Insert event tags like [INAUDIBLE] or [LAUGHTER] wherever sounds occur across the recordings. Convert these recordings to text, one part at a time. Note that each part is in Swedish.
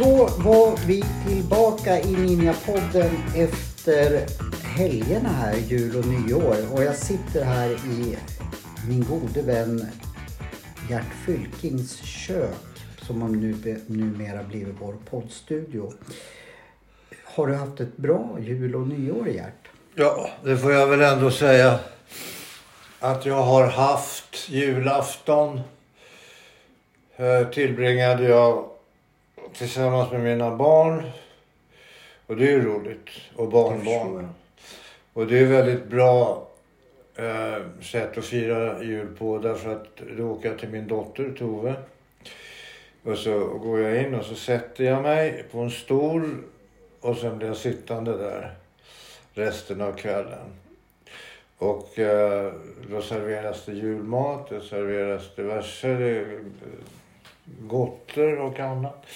Då var vi tillbaka i Ninjapodden efter helgerna här, jul och nyår. Och jag sitter här i min gode vän Gert Fylkings kök som nu, numera blivit vår poddstudio. Har du haft ett bra jul och nyår Gert? Ja, det får jag väl ändå säga att jag har haft. Julafton eh, tillbringade jag tillsammans med mina barn. Och det är ju roligt. Och barnbarn. Och det är väldigt bra eh, sätt att fira jul på därför att då åker jag till min dotter Tove. Och så går jag in och så sätter jag mig på en stol och sen blir jag sittande där resten av kvällen. Och eh, då serveras det julmat, det serveras diverse det, eh, gotter och annat.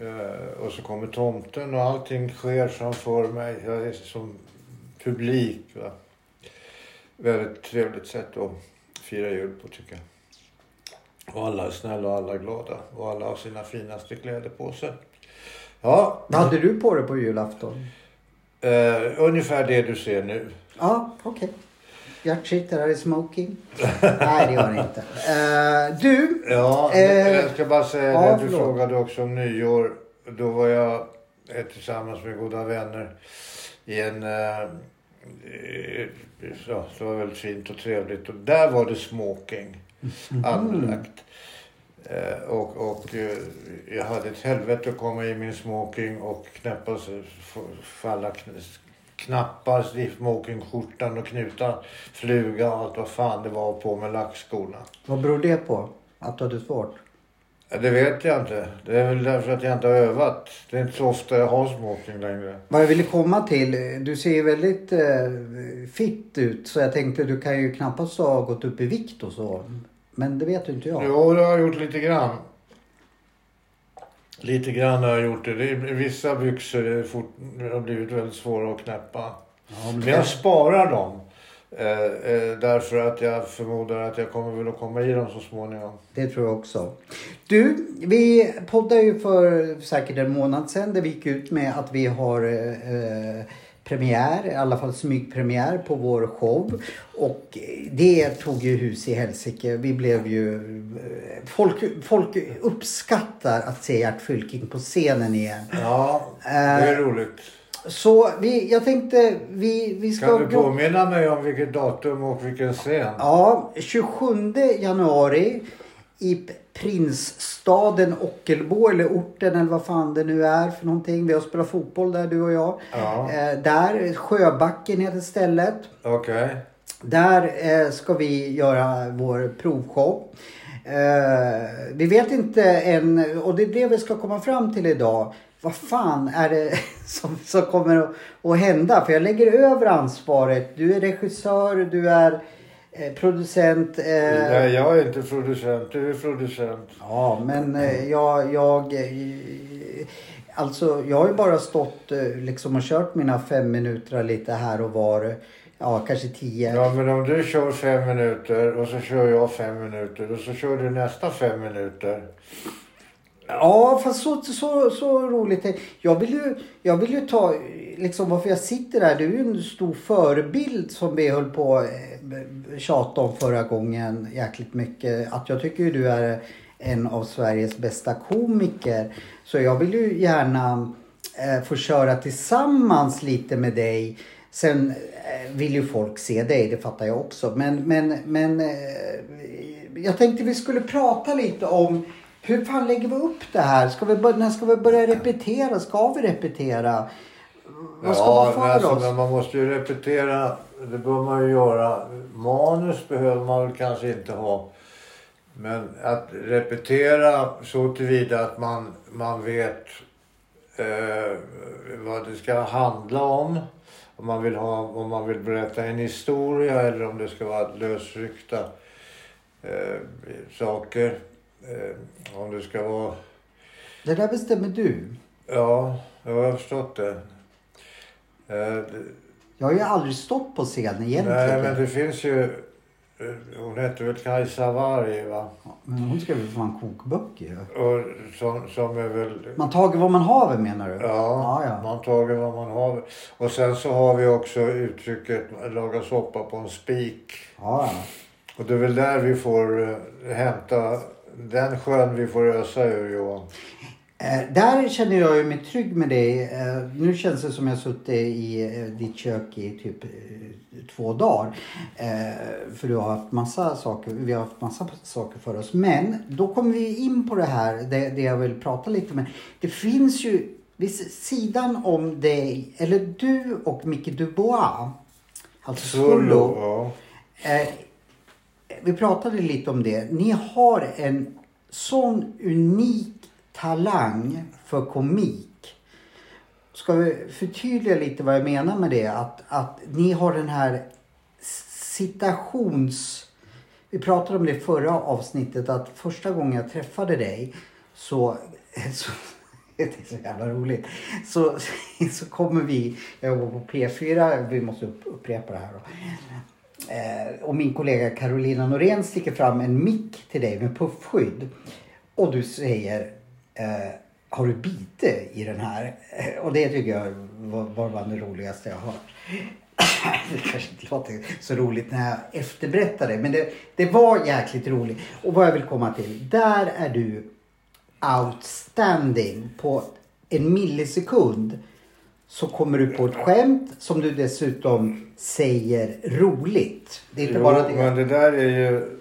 Eh, och så kommer tomten och allting sker framför mig. Jag är som publik. Va? Väldigt trevligt sätt att fira jul på tycker jag. Och alla är snälla och alla är glada. Och alla har sina finaste kläder på sig. Ja. Vad hade du på dig på julafton? Eh, ungefär det du ser nu. Ja, okej. Okay. Gert sitter här i smoking. [LAUGHS] Nej, det gör han inte. Uh, du. Ja, uh, jag ska bara säga ja, det. Du förlåt. frågade också om nyår. Då var jag tillsammans med goda vänner i en... Uh, ja, det var väldigt fint och trevligt. Och där var det smoking mm. anlagt. Uh, och, och uh, jag hade ett helvete att komma i min smoking och knäppa falla knappar, smokingskjortan och knutar, fluga och allt vad fan det var på med lackskorna. Vad beror det på? Att du hade svårt? Ja, det vet jag inte. Det är väl därför att jag inte har övat. Det är inte så ofta jag har smoking längre. Vad jag ville komma till. Du ser ju väldigt eh, fitt ut. Så jag tänkte du kan ju knappast ha gått upp i vikt och så. Men det vet ju inte jag. Jo, det har jag gjort lite grann. Lite grann har jag gjort det. det är, vissa byxor fort, har blivit väldigt svåra att knäppa. Ja, men, jag sparar dem. Eh, eh, därför att jag förmodar att jag kommer väl att komma i dem så småningom. Det tror jag också. Du, vi poddade ju för säkert en månad sedan där vi gick ut med att vi har eh, premiär, i alla fall smygpremiär på vår show. Och det tog ju hus i helsike. Vi blev ju... Folk, folk uppskattar att se Gert Fylking på scenen igen. Ja, det är roligt. Så vi, jag tänkte vi, vi ska... Kan du påminna mig om vilket datum och vilken scen? Ja, 27 januari i prinsstaden Ockelbo eller orten eller vad fan det nu är för någonting. Vi har spelat fotboll där du och jag. Ja. Eh, där, Sjöbacken heter stället. Okej. Okay. Där eh, ska vi göra vår provshow. Eh, vi vet inte än och det är det vi ska komma fram till idag. Vad fan är det [LAUGHS] som, som kommer att, att hända? För jag lägger över ansvaret. Du är regissör, du är Eh, producent. Eh, Nej, jag är inte producent. Du är producent. Ja, men eh, jag, jag Alltså jag har ju bara stått liksom och kört mina fem minuter lite här och var. Ja, kanske tio. Ja, men om du kör fem minuter och så kör jag fem minuter och så kör du nästa fem minuter. Ja, fast så, så, så roligt. Jag vill ju, jag vill ju ta, liksom varför jag sitter här. Du är ju en stor förebild som vi höll på eh, tjata om förra gången jäkligt mycket. Att jag tycker ju du är en av Sveriges bästa komiker. Så jag vill ju gärna eh, få köra tillsammans lite med dig. Sen eh, vill ju folk se dig, det fattar jag också. Men, men, men eh, jag tänkte vi skulle prata lite om hur fan lägger vi upp det här? Ska vi börja, när ska vi börja repetera? Ska vi repetera? Vad ska ja, man för alltså, oss? Men man måste ju repetera. Det bör man ju göra. Manus behöver man väl kanske inte ha. Men att repetera så tillvida att man, man vet eh, vad det ska handla om. Om man, vill ha, om man vill berätta en historia eller om det ska vara lösryckta eh, saker. Eh, om det ska vara... Det där bestämmer du. Ja, jag har förstått det. Eh, det Jag har ju aldrig stått på scen egentligen. nej, men det finns ju... eh, Hon heter väl Kajsa Warg, va? Ja, Men hon skrev ju fan kokböcker. Och som, som är väl... Man tager vad man haver menar du? Ja, Ja, ja. man tager vad man har. Och sen så har vi också uttrycket laga soppa på en spik. Ja, ja. Och det är väl där vi får eh, hämta den sjön vi får ösa ur Johan. Eh, där känner jag ju mig trygg med dig. Eh, nu känns det som jag suttit i eh, ditt kök i typ eh, två dagar. Eh, för du har haft massa saker, vi har haft massa saker för oss. Men då kommer vi in på det här, det, det jag vill prata lite med. Det finns ju vid sidan om dig, eller du och Micke Dubois. Alltså Skullo. Ja. Vi pratade lite om det. Ni har en sån unik talang för komik. Ska vi förtydliga lite vad jag menar med det? Att, att ni har den här citations... Vi pratade om det i förra avsnittet att första gången jag träffade dig så... så [LAUGHS] det är så jävla roligt. Så, [LAUGHS] så kommer vi, jag går på P4, vi måste upprepa det här då. Eh, och min kollega Carolina Norén sticker fram en mick till dig med puffskydd. Och du säger eh, Har du bite i den här? Eh, och det tycker jag var, var bland det roligaste jag har hört. [LAUGHS] det kanske inte låter så roligt när jag efterberättar det. Men det, det var jäkligt roligt. Och vad jag vill komma till. Där är du outstanding på en millisekund så kommer du på ett skämt som du dessutom säger roligt. Det är inte Jo, bara det. men det där är ju,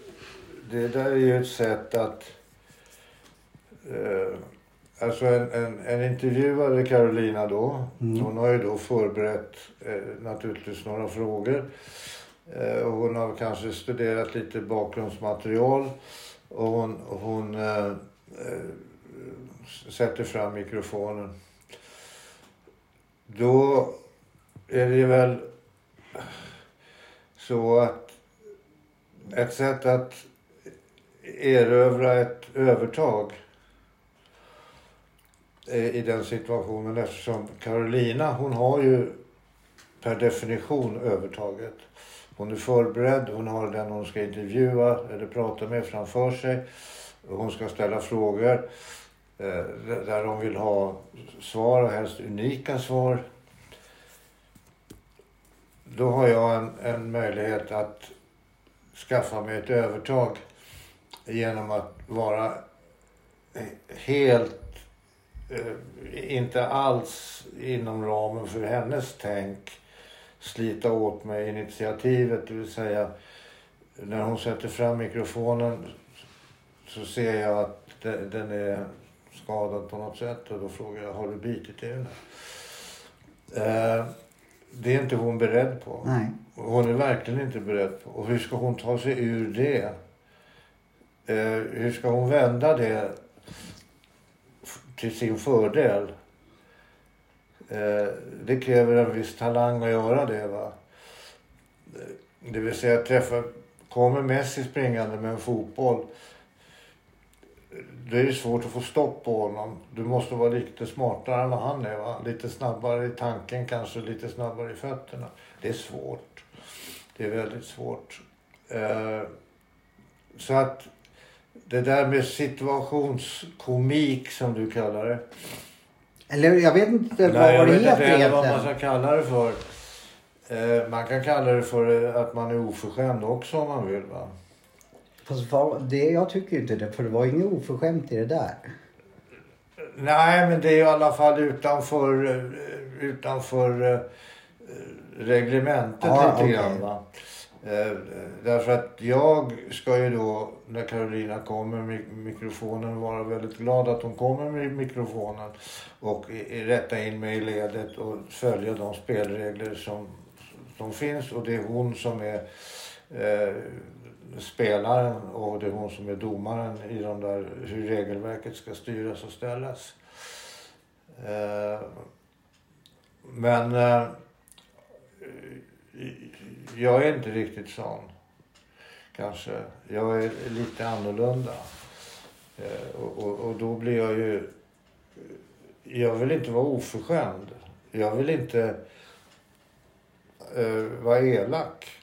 det där är ju ett sätt att... Eh, alltså en, en, en intervjuare, Carolina då, Mm. hon har ju då förberett eh, naturligtvis några frågor. Eh, och hon har kanske studerat lite bakgrundsmaterial. Och hon, hon eh, eh, sätter fram mikrofonen. Då är det väl så att ett sätt att erövra ett övertag eh, i den situationen eftersom Carolina hon har ju per definition övertaget. Hon är förberedd, hon har den hon ska intervjua eller prata med framför sig. Hon ska ställa frågor Eh, där de vill ha svar och helst unika svar. Då har jag en, en möjlighet att skaffa mig ett övertag genom att vara helt, eh, inte alls inom ramen för hennes tänk slita åt mig initiativet. Det vill säga när hon sätter fram mikrofonen så ser jag att den är skadad på något sätt och då frågar jag har du bitit i den? Eh, det är inte hon beredd på. Nej. Hon är verkligen inte beredd på. Och hur ska hon ta sig ur det? Eh, hur ska hon vända det till sin fördel? Eh, det kräver en viss talang att göra det. Va? Eh, Det vill säga träffa, kommer Messi springande med en fotboll. Det är svårt att få stopp på honom. Du måste vara lite smartare än vad han är. Va? Lite snabbare i tanken kanske, lite snabbare i fötterna. Det är svårt. Det är väldigt svårt. Eh, så att det där med situationskomik som du kallar det. Eller jag vet inte vad Nej, det heter heller vad man egentligen. ska kalla det för. Eh, man kan kalla det för eh, att man är oförskämd också om man vill. Va? Fast vad- det, jag tycker inte det. För det var inget oförskämt i det där. Nej, men det är i alla fall utanför, eh, utanför eh, reglementet Ja, lite okej. grann. Va? Eh, Därför att jag ska ju då, när Carolina kommer med mikrofonen, vara väldigt glad att hon kommer med mikrofonen och rätta in mig i ledet och följa de spelregler som, som finns. Och det är hon som är eh, spelaren och det är hon som är domaren i de där, hur regelverket ska styras och ställas. Eh, men eh, jag är inte riktigt sån. Kanske. Jag är lite annorlunda. Eh, och då blir jag ju... Jag vill inte vara oförskämd. Jag vill inte eh, vara elak.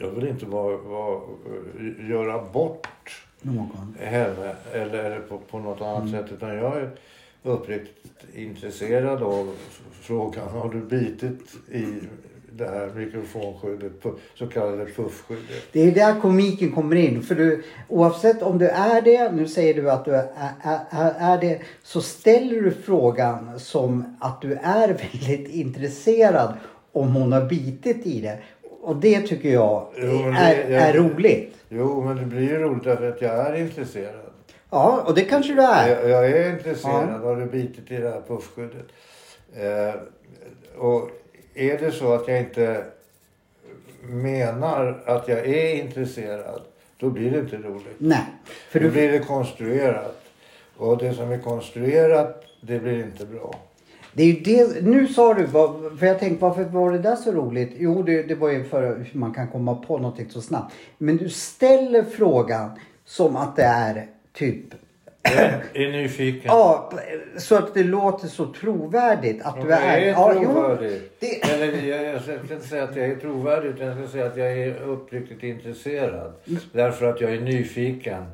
Jag vill inte vara, vara, göra bort Någon. henne eller, på, på något annat sätt. Utan jag är uppriktigt intresserad av frågan. Har du bitit i det här mikrofonskyddet, så kallade puffskyddet? Det är där komiken kommer in. För du, oavsett om du är det, nu säger du att du är, är, är det, så ställer du frågan som att du är [LAUGHS] väldigt intresserad om hon har bitit i det. Och det tycker jag Jo, det- är, jag- är roligt. Jo, men det blir ju roligt därför att jag är intresserad. Ja, och det kanske du är. Jag, jag är intresserad. Har du bitit i det här puffskyddet? Eh, och är det så att jag inte menar att jag är intresserad, då blir det inte roligt. Nej. För Då du, blir det konstruerat. Och det som är konstruerat, det blir inte bra. Det är ju det, nu sa du, för jag tänkte varför var det där så roligt? Jo, det, det var ju för hur man kan komma på någonting så snabbt. Men du ställer frågan som att det är typ, Jag är nyfiken. ja, så att det låter så trovärdigt att du jag är. är ja, trovärdig. det, Eller jag, jag ska inte säga att jag är trovärdig utan jag ska säga att jag är uppriktigt intresserad. Därför att jag är nyfiken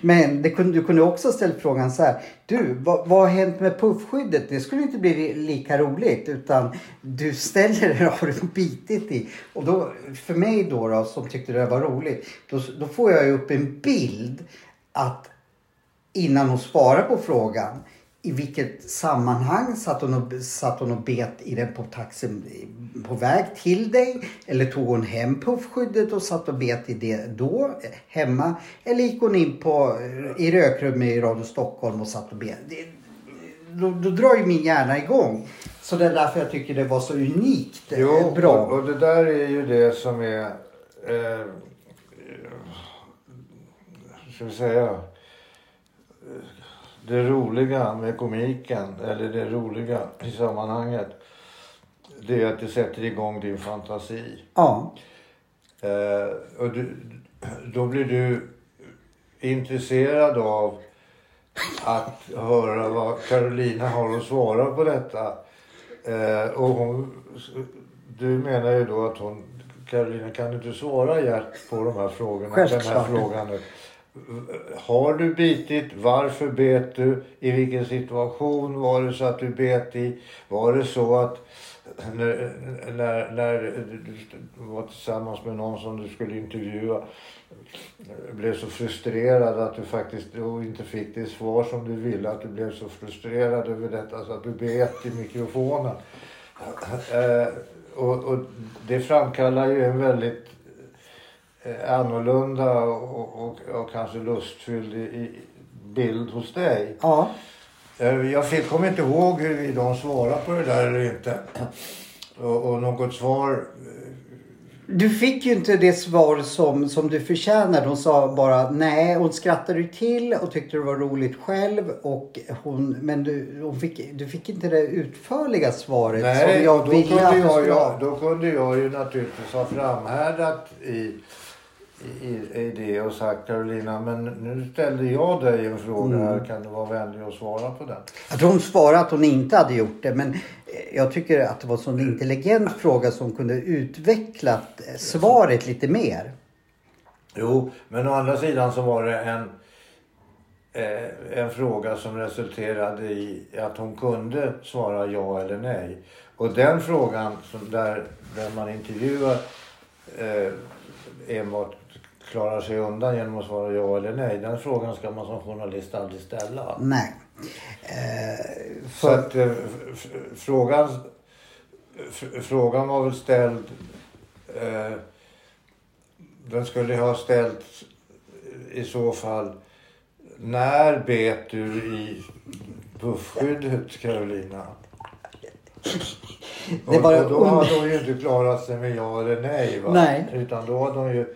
men det kunde, du kunde också ställa frågan så här. Du, vad, vad har hänt med puffskyddet? Det skulle inte bli lika roligt. Utan du ställer det, [LAUGHS] har du bitit i? Och då, för mig då, då som tyckte det var roligt. Då, då får jag ju upp en bild att innan hon svarar på frågan. I vilket sammanhang satt hon och, satt hon och bet i den på taxin på väg till dig? Eller tog hon hem puffskyddet och satt och bet i det då eh, hemma? Eller gick hon in på, eh, i rökrummet i Radio Stockholm och satt och bet? Det, då, då drar ju min hjärna igång. Så det är därför jag tycker det var så unikt eh, Jo, bra. Och, och det där är ju det som är... Eh, ska vi säga? Det roliga med komiken, eller det roliga i sammanhanget. Det är att det sätter igång din fantasi. Ja. Eh, och du, då blir du intresserad av att höra vad Carolina har att svara på detta. Eh, och hon, du menar ju då att hon, Carolina kan du inte svara Gert på de här frågorna? Den här Självklart. frågan nu. Har du bitit? Varför bet du? I vilken situation var det så att du bet i? Var det så att när, när, när du var tillsammans med någon som du skulle intervjua blev så frustrerad att du faktiskt inte fick det svar som du ville. Att du blev så frustrerad över detta så att du bet i mikrofonen. Eh, och, och det framkallar ju en väldigt annorlunda och, och, och kanske lustfylld i, bild hos dig. Ja. Eh, Jag fick, kommer inte ihåg hur de svarade på det där eller inte. Och, och något svar... Du fick ju inte det svar som, som du förtjänade. Hon sa bara nej. Hon skrattade till och tyckte det var roligt själv. Och hon, men du, hon fick, du fick inte det utförliga svaret som Nej, jag då, ville kunde att du jag, skulle jag, ha. då kunde jag ju naturligtvis ha framhärdat i, i, i det och sagt Carolina, men nu ställde jag dig en fråga Mm. här. Kan du vara vänlig och svara på den? Jag tror hon svarade att hon inte hade gjort det. Men jag tycker att det var en sån intelligent fråga som kunde utvecklat eh, svaret lite mer. Jo, men å andra sidan så var det en, eh, en fråga som resulterade i att hon kunde svara ja eller nej. Och den frågan som där, där man intervjuar eh, enbart klarar sig undan genom att svara ja eller nej. Den frågan ska man som journalist aldrig ställa. Nej. Eh, Så för, att eh, frågan, frågan var väl ställd... Eh, den skulle ha ställts i så fall... När bet du i puffskyddet, Carolina? Det och, och då hade hon ju inte klarat sig med ja eller nej. Va? Nej. Utan då hade hon ju eh,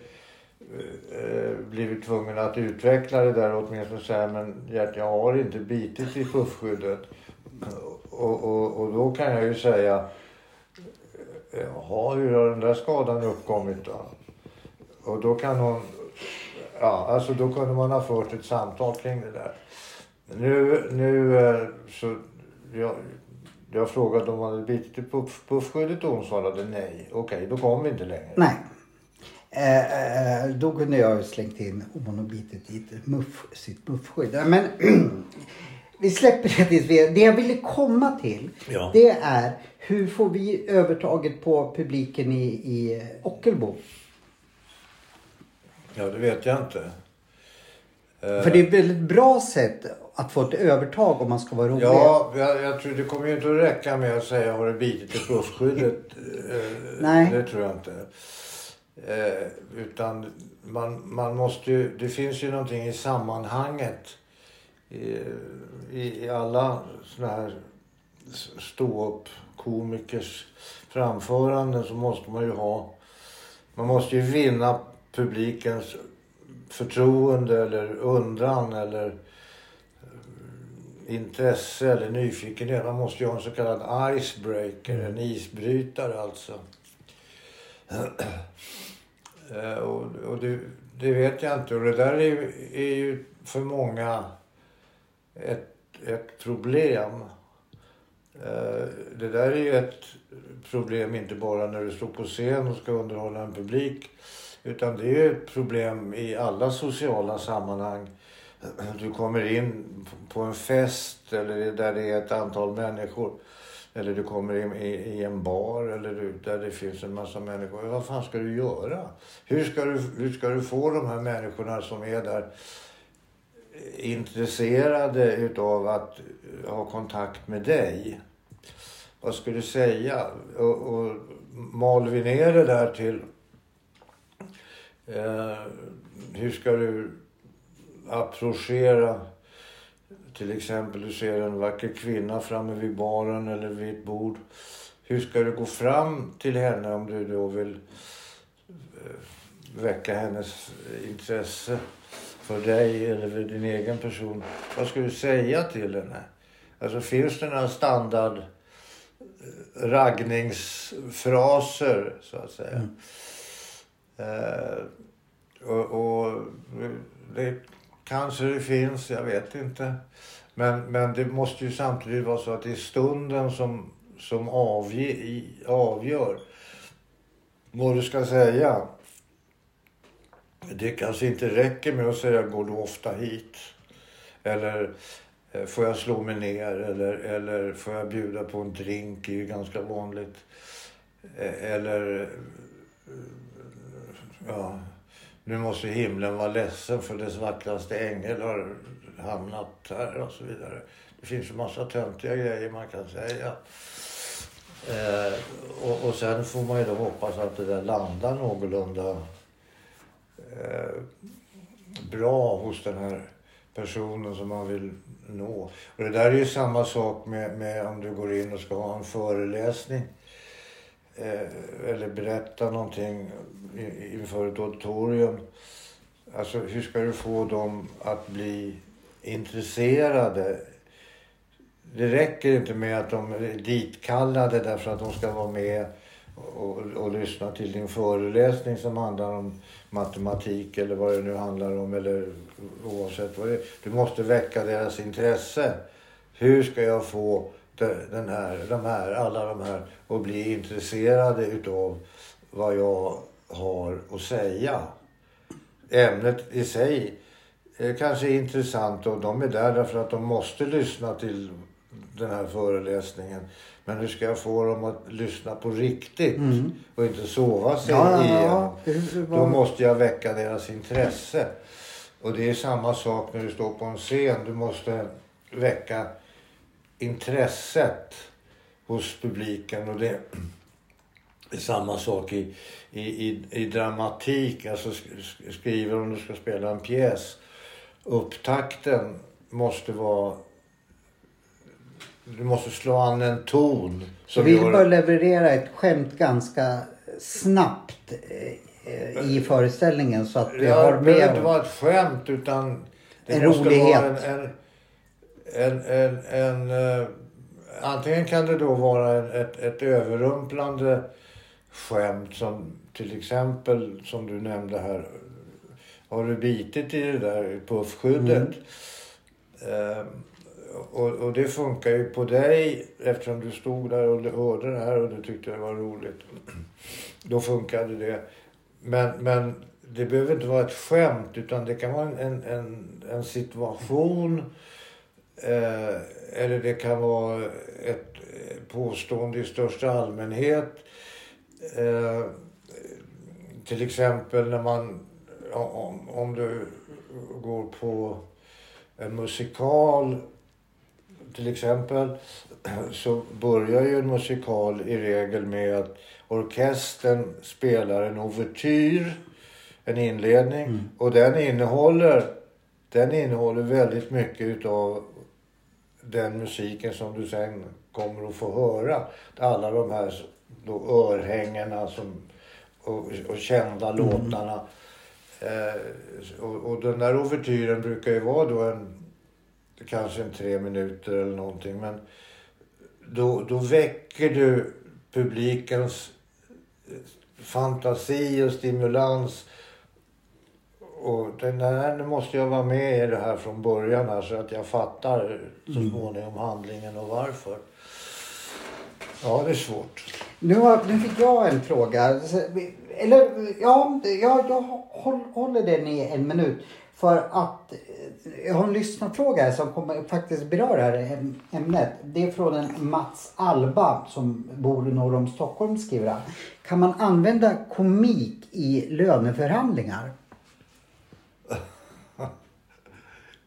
Eh, blivit tvungen att utveckla det där och åtminstone säga men Gert, jag har inte bitit i puffskyddet. Och, och, och då kan jag ju säga eh, Jaha, hur har den där skadan uppkommit då? Och då kan hon ja, alltså då kunde man ha fört ett samtal kring det där. Nu, nu eh, så, jag, jag frågade om man hade bitit i puff, puffskyddet och hon svarade nej. Okej, då kom vi inte längre. Nej. Eh, eh, då kunde jag ju slängt in om hon bitit i ett muff, sitt muffskydd. Men [CLEARS THROAT] vi släpper det tills vi... Det jag ville komma till Ja. det är hur får vi övertaget på publiken i, i Ockelbo? Ja, det vet jag inte. Eh, För det är ett väldigt bra sätt att få ett övertag om man ska vara rolig. Ja, jag, jag tror det kommer ju inte att räcka med att säga har du bitit i. Eh, Nej. Det tror jag inte. Eh, utan man, man måste ju, det finns ju någonting i sammanhanget. Eh, I, i, alla såna här ståuppkomikers framföranden så måste man ju ha, man måste ju vinna publikens förtroende eller undran eller eh, intresse eller nyfikenhet. Man måste ju ha en så kallad icebreaker, en isbrytare alltså. Eh, och och det, det vet jag inte. Och det där är, ju- är ju för många ett, ett problem. Eh, det där är ju ett problem inte bara när du står på scen och ska underhålla en publik. Utan det är ju ett problem i alla sociala sammanhang. Du kommer in på en fest eller där det är ett antal människor. Eller du kommer i, i, i en bar eller du, där det finns en massa människor. Vad fan ska du göra? Hur ska du, hur ska du få de här människorna som är där intresserade utav att eh, ha kontakt med dig? Vad ska du säga? Och, och mal vi ner det där till eh, hur ska du approchera till exempel du ser en vacker kvinna framme vid baren eller vid ett bord. Hur ska du gå fram till henne om du då vill eh, väcka hennes intresse för dig eller för din egen person? Vad ska du säga till henne? Alltså finns det några standard eh, raggningsfraser så att säga? Eh, och, och det kanske det finns, jag vet inte. Men, men det måste ju samtidigt vara så att det är stunden som, som avge, avgör vad du ska säga. Det kanske inte räcker med att säga går du ofta hit? Eller eh, får jag slå mig ner? Eller, eller får jag bjuda på en drink? Det är ju ganska vanligt. Eh, eller eh, ja, nu måste himlen vara ledsen för dess vackraste ängel har hamnat här och så vidare. Det finns en massa töntiga grejer man kan säga. Eh, och, och sen får man ju då hoppas att det där landar någorlunda eh, bra hos den här personen som man vill nå. Och det där är ju samma sak med, med om du går in och ska ha en föreläsning eh, eller berätta någonting inför ett auditorium. Alltså hur ska du få dem att bli intresserade? Det räcker inte med att de är ditkallade därför att de ska vara med och, och, och lyssna till din föreläsning som handlar om matematik eller vad det nu handlar om eller oavsett vad det är. Du måste väcka deras intresse. Hur ska jag få den här, de här, alla de här att bli intresserade utav vad jag har att säga? Ämnet i sig är kanske intressant och de är där därför att de måste lyssna till den här föreläsningen. Men hur ska jag få dem att lyssna på riktigt och inte sova sig Ja, igenom? ja. Var- Då måste jag väcka deras intresse. Och det är samma sak när du står på en scen. Du måste väcka intresset hos publiken. Och det är samma sak i, i, i, i dramatik. Alltså sk- sk- skriver om du ska spela en pjäs. Upptakten måste vara... Du måste slå an en ton. Så Som vi gör- bör leverera ett skämt ganska snabbt eh, i föreställningen så att vi Ja, har det behöver inte med vara ett skämt utan det En måste rolighet. vara en, en, en, en, en eh, Antingen kan det då vara en, ett, ett överrumplande skämt som till exempel som du nämnde här har du bitit i det där puffskyddet. Eh, och, och det funkar ju på dig eftersom du stod där och hörde det här och du tyckte det var roligt. [CLEARS THROAT] Då funkade det. Men, men det behöver inte vara ett skämt utan det kan vara en, en, en situation. Eh, eller det kan vara ett påstående i största allmänhet. Eh, till exempel när man, om, om du går på en musikal till exempel så börjar ju en musikal i regel med att orkestern spelar en ouvertyr, en inledning. Mm. Och den innehåller, den innehåller väldigt mycket utav den musiken som du sen kommer att få höra. Alla de här då örhängena som, och, och kända mm. låtarna. Eh, och, och den där ouvertyren brukar ju vara då en kanske en tre minuter eller någonting. Men då, då väcker du publikens fantasi och stimulans. Och den där, nu måste jag vara med i det här från början här, så att jag fattar så mm. småningom handlingen och varför. Ja, det är svårt. Nu, har, nu fick jag en fråga. Eller ja, jag, jag håller den i en minut. För att jag har en lyssnarfråga som kommer faktiskt beröra det här ämnet. Det är från en Mats Alba som bor norr om Stockholm skriver han. Kan man använda komik i löneförhandlingar?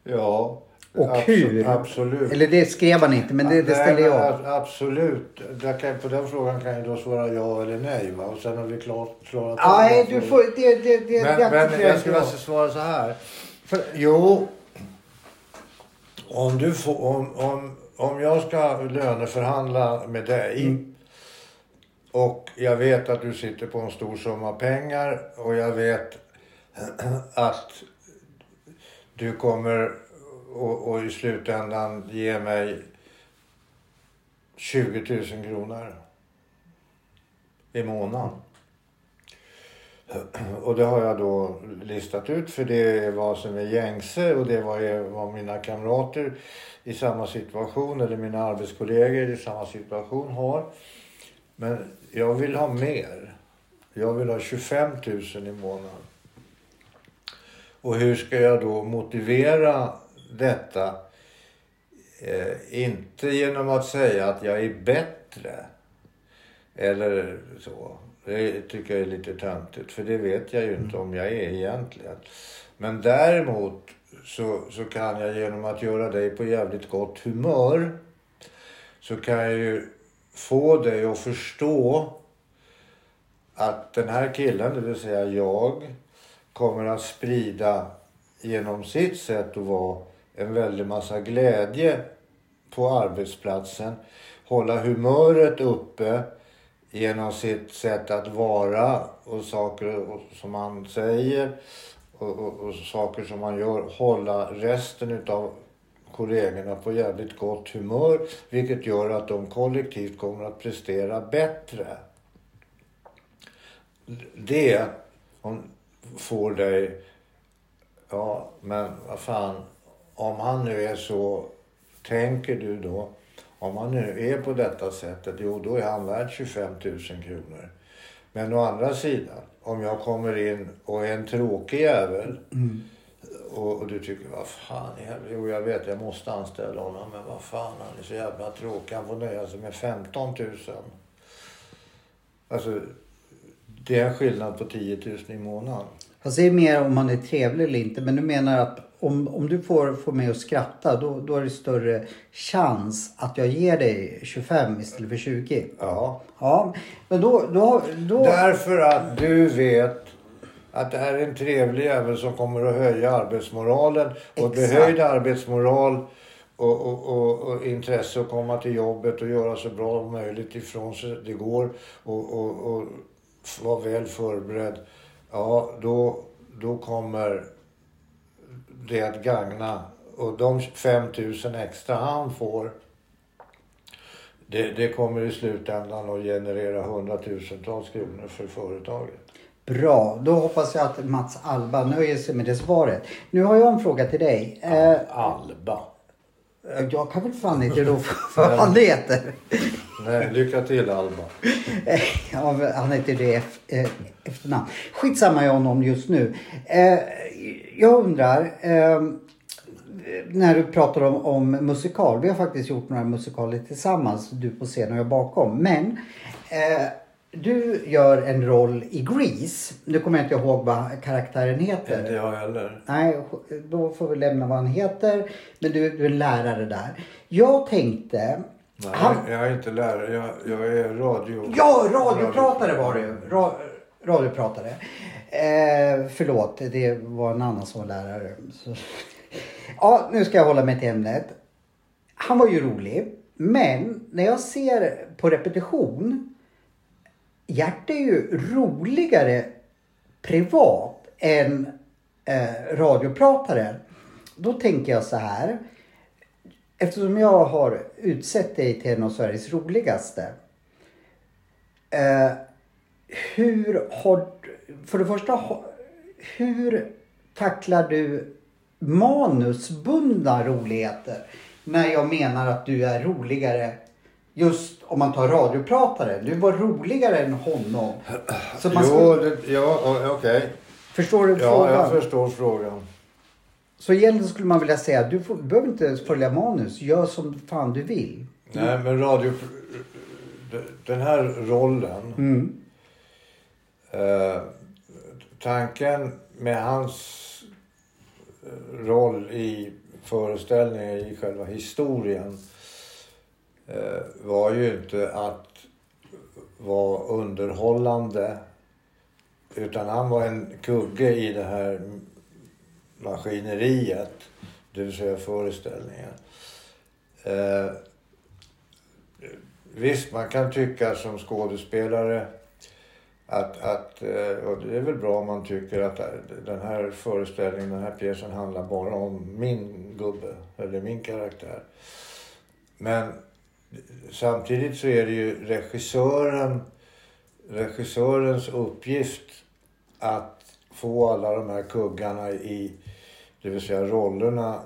Ja. Och Abs hur? Absolut. Eller det skrev han inte men det, det ställer jag. Absolut. Kan, på den frågan kan jag då svara ja eller nej. Va? Och sen har vi klart, klarat Nej, du får... Det, det, det, men, det men jag skulle alltså svara så här. För, jo. Om, du får, om, om, om jag ska löneförhandla med dig. Mm. Och jag vet att du sitter på en stor summa pengar. Och jag vet [CLEARS THROAT] att du kommer och, och i slutändan ge mig 20 000 kronor i månaden. Och det har jag då listat ut för det är vad som är gängse och det är vad mina kamrater i samma situation eller mina arbetskollegor i samma situation har. Men jag vill ha mer. Jag vill ha 25 000 i månaden. Och hur ska jag då motivera detta eh, inte genom att säga att jag är bättre. Eller så. Det tycker jag är lite töntigt för det vet jag ju inte om jag är egentligen. Men däremot så, så kan jag genom att göra dig på jävligt gott humör så kan jag ju få dig att förstå att den här killen, det vill säga jag, kommer att sprida genom sitt sätt att vara en väldig massa glädje på arbetsplatsen. Hålla humöret uppe genom sitt sätt att vara och saker som man säger och, och, och saker som man gör. Hålla resten utav kollegorna på jävligt gott humör vilket gör att de kollektivt kommer att prestera bättre. Det får dig... Ja, men vad fan om han nu är så, tänker du då, om han nu är på detta sättet, jo då är han värd 25 000 kronor. Men å andra sidan, om jag kommer in och är en tråkig jävel mm. och, och, du tycker, vad fan? Jo, jag vet, jag måste anställa honom, men vad fan, han är så jävla tråkig. Han får nöja sig med 15 000. Alltså, det är skillnad på 10 000 i månaden. Det är mer om man är trevlig eller inte. Men du menar att om, om du får, får mig att skratta då, då är det större chans att jag ger dig 25 istället för 20. Ja. Ja, men då... då, då... Därför att du vet att det här är en trevlig jävel som kommer att höja arbetsmoralen. Och behöjd arbetsmoral och, och, och, och, intresse att komma till jobbet och göra så bra som möjligt ifrån sig det går. Och, och, vara väl förberedd. Ja, då, då kommer det att gagna. Och de 5000 extra han får det, det kommer i slutändan att generera hundratusentals kronor för företaget. Bra, då hoppas jag att Mats Alba nöjer sig med det svaret. Nu har jag en fråga till dig. Eh, Alba. jag kan väl fan inte då [LAUGHS] vad han heter. Nej, lycka till Alba. Eh, [LAUGHS] Ja, han heter det eh, efternamn. Skitsamma i honom just nu. Eh, jag undrar, eh, när du pratar om, om musikal. Vi har faktiskt gjort några musikaler tillsammans, du på scen och jag bakom. Men eh, du gör en roll i Grease. Nu kommer jag inte ihåg vad karaktären heter. Inte jag heller. Nej, då får vi lämna vad han heter. Men du, du är en lärare där. Jag tänkte... Nej, han, jag är inte lärare. Jag, jag är radio... Ja, radiopratare var du. Ra, radiopratare. Eh, förlåt, det var en annan som var lärare. Så. Ja, nu ska jag hålla mig till ämnet. Han var ju rolig. Men när jag ser på repetition. Gert är ju roligare privat än eh, radiopratare. Då tänker jag så här. Eftersom jag har utsett dig till en av Sveriges roligaste. Eh, hur har... För det första, hur tacklar du manusbundna roligheter? När jag menar att du är roligare just om man tar radiopratare. Du var roligare än honom. Så man Jo, det, ja, okej. förstår du Ja, frågan? jag förstår frågan. Så egentligen skulle man vilja säga du, får, du behöver inte följa manus. Gör som fan du vill. Nej, men radio... Den här rollen. Mm. Eh, tanken med hans eh, roll i föreställningen, i själva historien, eh, var ju inte att vara underhållande. Utan han var en kugge i det här maskineriet, det vill säga föreställningen. Eh, visst, man kan tycka som skådespelare att, att, eh, och det är väl bra om man tycker att den här föreställningen, den här pjäsen handlar bara om min gubbe eller min karaktär. Men samtidigt så är det ju regissören, regissörens uppgift att få alla de här kuggarna i, det vill säga rollerna,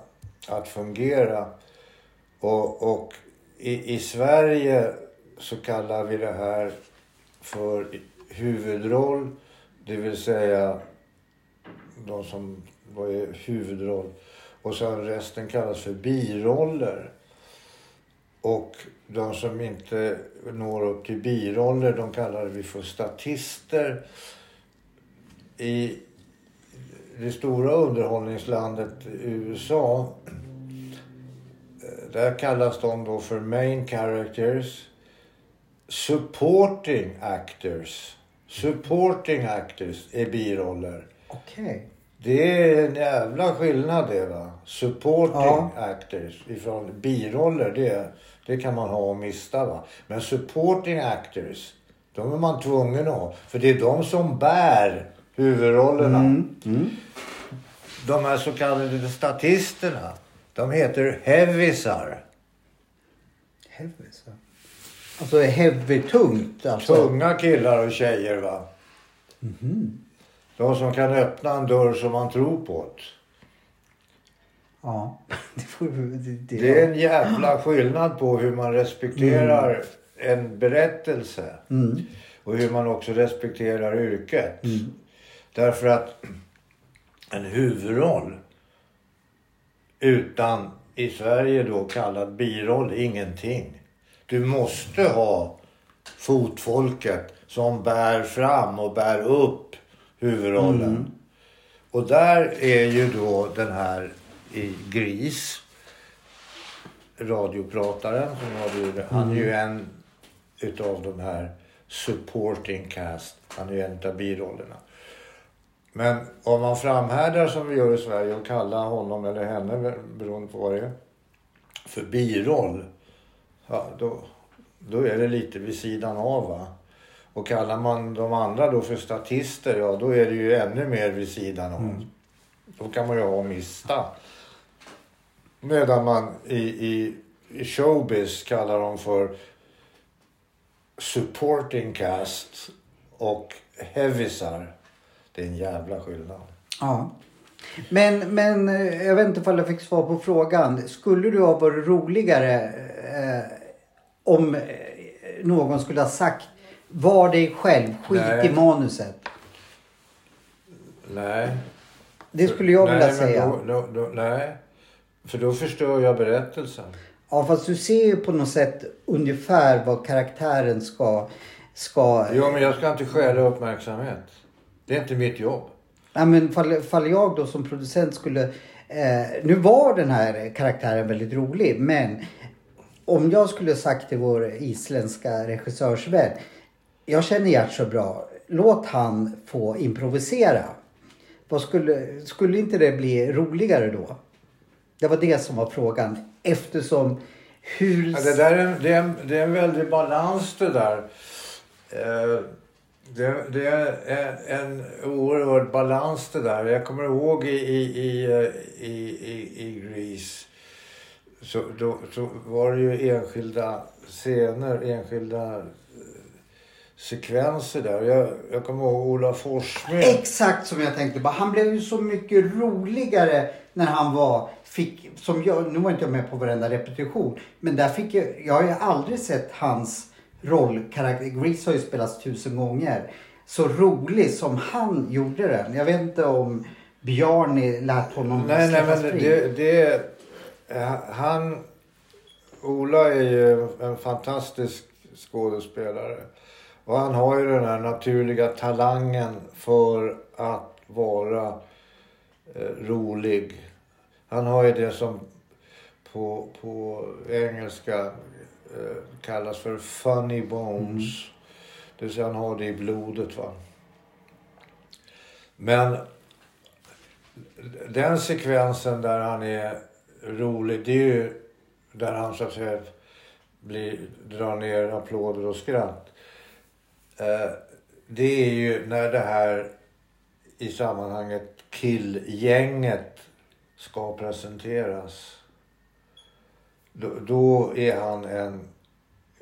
att fungera. Och, och i, i Sverige så kallar vi det här för huvudroll, det vill säga de som var huvudroll. Och sen resten kallas för biroller. Och de som inte når upp till biroller, de kallar vi för statister. I det stora underhållningslandet USA, eh, där kallas de då för main characters. Supporting actors. Supporting actors är biroller. Okej. Det är en jävla skillnad det va. Supporting Ja. actors ifrån biroller det, det kan man ha och mista va. Men supporting actors, de är man tvungen att ha. För det är de som bär huvudrollerna. Mm. De här så kallade statisterna, de heter heavisar. Heavy, så. Alltså heavy, tungt alltså. Tunga killar och tjejer va. De som kan öppna en dörr som man tror på. Ja. [LAUGHS] Det, får, det, det, Det är en jävla skillnad på hur man respekterar en berättelse. Mm. Och hur man också respekterar yrket. Därför att en huvudroll utan i Sverige då kallad biroll ingenting. Du måste ha fotfolket som bär fram och bär upp huvudrollen. Och där är ju då den här i Gris, radioprataren, som har blivit, han är ju en utav de här supporting cast. Han är ju en utav birollerna. Men om man framhärdar som vi gör i Sverige och kallar honom eller henne, beroende på vad det är, för biroll. Ja, då, då är det lite vid sidan av va. Och kallar man de andra då för statister, ja då är det ju ännu mer vid sidan av. Då kan man ju ha mista. Medan man i, i, i showbiz kallar dem för supporting cast och heavisar. Det är en jävla skillnad. Ja. Men, men eh, jag vet inte ifall jag fick svar på frågan. Skulle du ha varit roligare eh, om eh, någon skulle ha sagt var dig själv, skit Nej. i manuset. Nej. Det skulle jag nej, vilja säga. Då, då, då, nej. För då förstör jag berättelsen. Ja fast du ser ju på något sätt ungefär vad karaktären ska... ska Jo, men jag ska inte stjäla uppmärksamhet. Det är inte mitt jobb. Ja, men fall, fall jag då som producent skulle... Eh, nu var den här karaktären väldigt rolig men om jag skulle sagt till vår isländska regissörsvän. Jag känner Gert så bra. Låt han få improvisera. Vad skulle, skulle inte det bli roligare då? Det var det som var frågan. Eftersom hur... Ja, det, där är, det, är det är en väldig balans det där. Eh, det, det är en, oerhörd balans det där. Jag kommer ihåg i, i, i, i, i, i Grease. Så, då, så var det ju enskilda scener, enskilda eh, sekvenser där. Jag, jag kommer ihåg Ola Forssmed. Exakt som jag tänkte. på. Han blev ju så mycket roligare när han var... Fick, som jag, nu var inte jag med på varenda repetition. Men där fick jag... Jag har ju aldrig sett hans rollkaraktär. Grease har ju spelats tusen gånger. Så rolig som han gjorde den. Jag vet inte om Bjarni lät honom Nej, nej, men det, det... eh, Han... Ola är ju en fantastisk skådespelare. Och han har ju den här naturliga talangen för att vara eh, rolig. Han har ju det som på, på engelska kallas för funny bones. Det vill säga han har det i blodet. va. Men den sekvensen där han är rolig, det är ju där han så att säga blir, drar ner applåder och skratt. Eh, det är ju när det här i sammanhanget killgänget ska presenteras. Då, då är han en,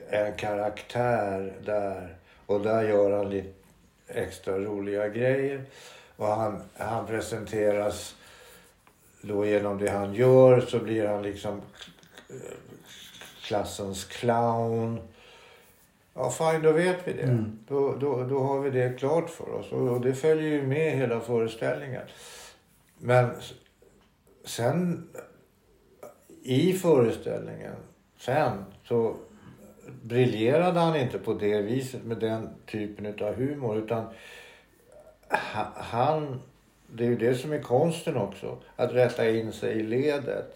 en karaktär där och där gör han lite extra roliga grejer. Och han, han presenteras då genom det han gör så blir han liksom klassens clown. Ja, fine, då vet vi det. Mm. Då, då, då har vi det klart för oss. Och, och det följer ju med hela föreställningen. Men sen i föreställningen, sen så briljerade han inte på det viset med den typen av humor. Utan ha- han, det är ju det som är konsten också. Att rätta in sig i ledet.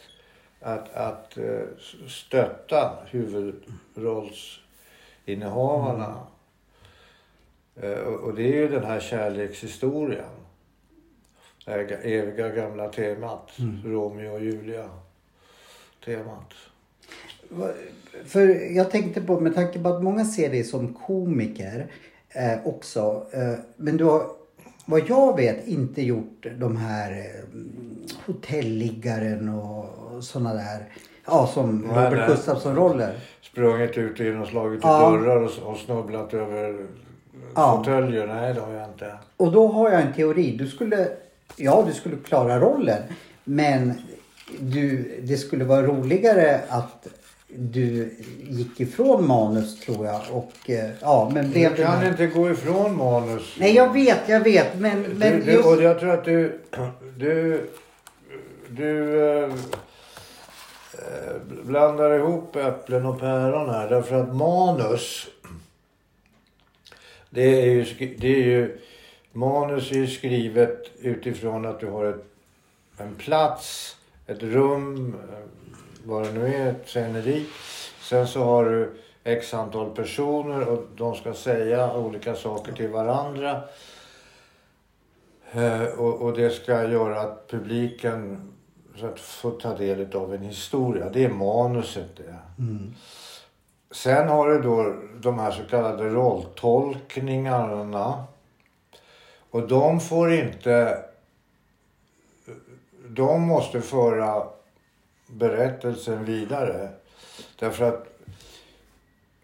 Att, att eh, stötta huvudrollsinnehavarna. Eh, Och, det är ju den här kärlekshistorien. Det här ga- eviga gamla temat. Romeo och Julia temat. För jag tänkte på, med tanke på att många ser dig som komiker eh, också. Eh, men du har, vad jag vet, inte gjort de här eh, hotelliggaren och sådana där. Ja, som Nej, Robert. Gustafsson-roller. Sprungit ut genom slagit i Ja. dörrar och, och snubblat över Ja. fåtöljer. Nej, det har jag inte. Och då har jag en teori. Du skulle, ja du skulle klara rollen. Men du, det skulle vara roligare att du gick ifrån manus tror jag. Och eh, ja, men Du blev kan här- inte gå ifrån manus. Nej jag vet, jag vet. Men, men du, du, just... och jag tror att du... Du... Du... eh, blandar ihop äpplen och päron här. Därför att manus... Det är ju... Det är ju manus är ju skrivet utifrån att du har ett, en plats, ett rum, eh, vad det nu är, ett sceneri. Sen så har du x antal personer och de ska säga olika saker till varandra. Eh, och, och det ska göra att publiken så att får ta del av en historia. Det är manuset det. Mm. Sen har du då de här så kallade rolltolkningarna. Och de får inte... De måste föra berättelsen vidare. Därför att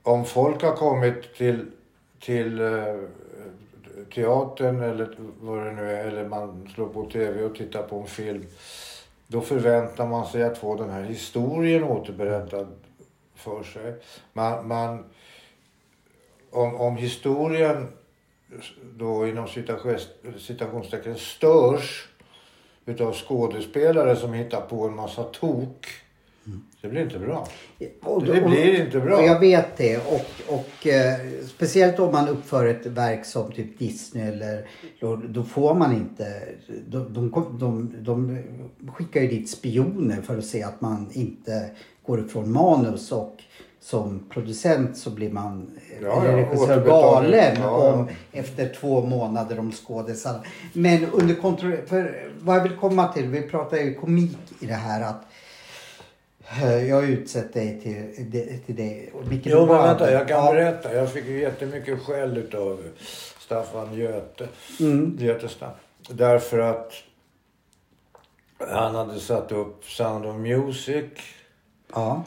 om folk har kommit till, till eh, teatern eller vad det nu är, eller man slår på tv och tittar på en film. Då förväntar man sig att få den här historien återberättad för sig. Man, man, om, om historien då inom citationstecken störs utav skådespelare som hittar på en massa tok. Det blir inte bra. Och, Det blir inte bra. Jag vet det. Och, och eh, speciellt om man uppför ett verk som typ Disney eller då, då får man inte. De, de, de, de skickar ju dit spioner för att se att man inte går ifrån manus och som producent så blir man Ja, eller ja, regissör återbetalning. galen Ja, ja. om efter två månader om skådisar. Men under kontroll. För vad jag vill komma till. Vi pratar ju komik i det här att eh, jag har utsett dig till, till det. Micke Jo men vänta, jag kan Ja. berätta. Jag fick ju jättemycket skäll utav Staffan Göte. Mm. Götestam. Därför att han hade satt upp Sound of Music Ja,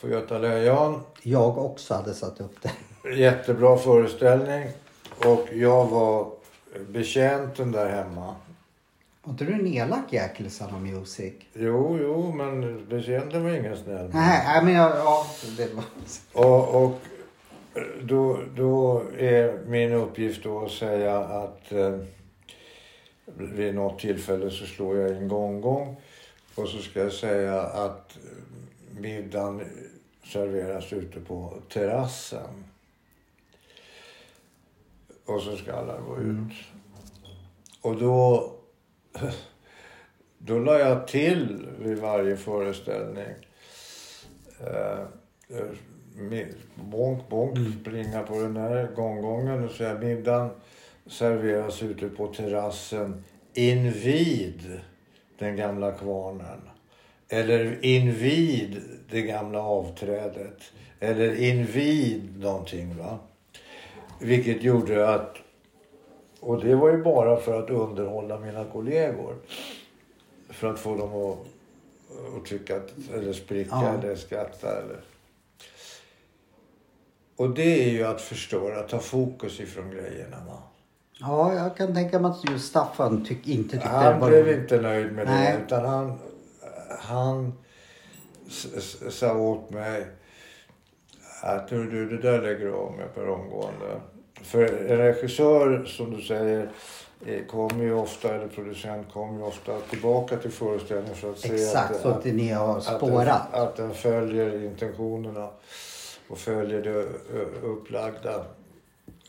på Göta Lejon. jag också hade satt upp det. Jättebra föreställning. Och jag var betjänten där hemma. Var inte du en elak jäkel Sound of Music? Jo, jo, men betjänten var ingen snäll. Nej, nej, men jag, ja, det var... Och, och då, då är min uppgift då att säga att eh, vid något tillfälle så slår jag in gång-gång. Och så ska jag säga att middagen serveras ute på terrassen. Och så ska alla gå ut. Och då, då la jag till vid varje föreställning. Eh, bonk, bonk, springa på den där gånggången och säga middagen serveras ute på terrassen invid den gamla kvarnen. Eller invid det gamla avträdet. Eller invid någonting va. Vilket gjorde att, och det var ju bara för att underhålla mina kollegor. För att få dem att, att tycka att, eller spricka Ja. eller skratta eller. Och det är ju att förstöra, ta fokus ifrån grejerna va. Ja, jag kan tänka mig att just Staffan tyck, inte tyckte det Han var blev roligt. inte nöjd med Nej. det utan han, han sa åt mig att du, du, det där lägger du av med per omgående. För en regissör som du säger eh, kommer ju ofta, eller producent kommer ju ofta tillbaka till föreställningen för att se Exakt, att, så att ni har att, den, spårat. att den följer intentionerna och följer det ö, upplagda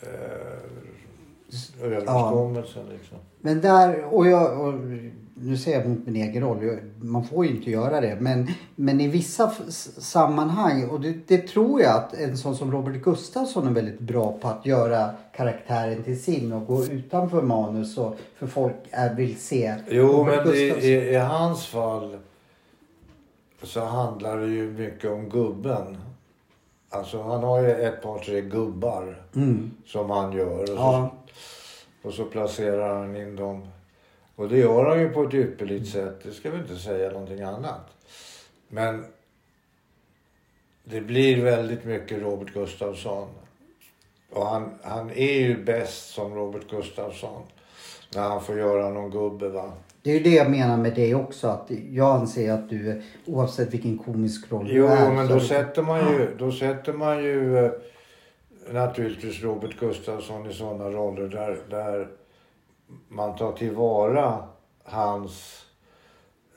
eh, överenskommelsen. Liksom. Men där, och jag, och nu säger jag mot min egen roll, man får ju inte göra det. Men, men i vissa sammanhang, och det, det tror jag att en sån som Robert Gustafsson är väldigt bra på att göra karaktären till sin och gå utanför manus och för folk är, vill se Jo, Robert men Gustafsson. i, i hans fall så handlar det ju mycket om gubben. Alltså han har ju ett par tre gubbar Mm. som han gör. Och, Ja. Så, och så placerar han in dem. Och det gör han ju på ett ypperligt sätt. Det ska vi inte säga någonting annat. Men det blir väldigt mycket Robert Gustafsson. Och han, han är ju bäst som Robert Gustafsson. När han får göra någon gubbe va. Det är ju det jag menar med det också. Att jag anser att du, oavsett vilken komisk roll Jo, du är. men så- då sätter man ju, då sätter man ju eh, naturligtvis Robert Gustafsson i sådana roller där, där man tar tillvara hans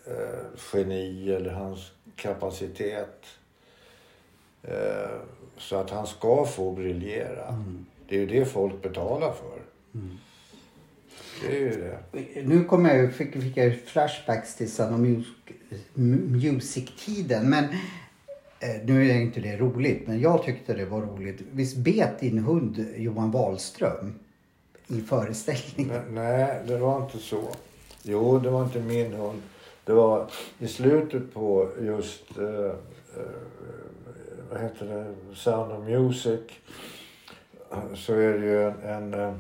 eh, geni eller hans kapacitet. Eh, så att han ska få briljera. Det är ju det folk betalar för. Det är ju det. Nu kommer jag, fick, fick jag flashbacks till Sound of Music, Music-tiden. Men Eh, nu är inte det roligt. Men jag tyckte det var roligt. Visst bet din hund Johan Wahlström i föreställningen? Nej, det var inte så. Jo, det var inte min hund. Det var i slutet på just, eh, eh vad heter det, Sound of Music. Så är det ju en, en eh,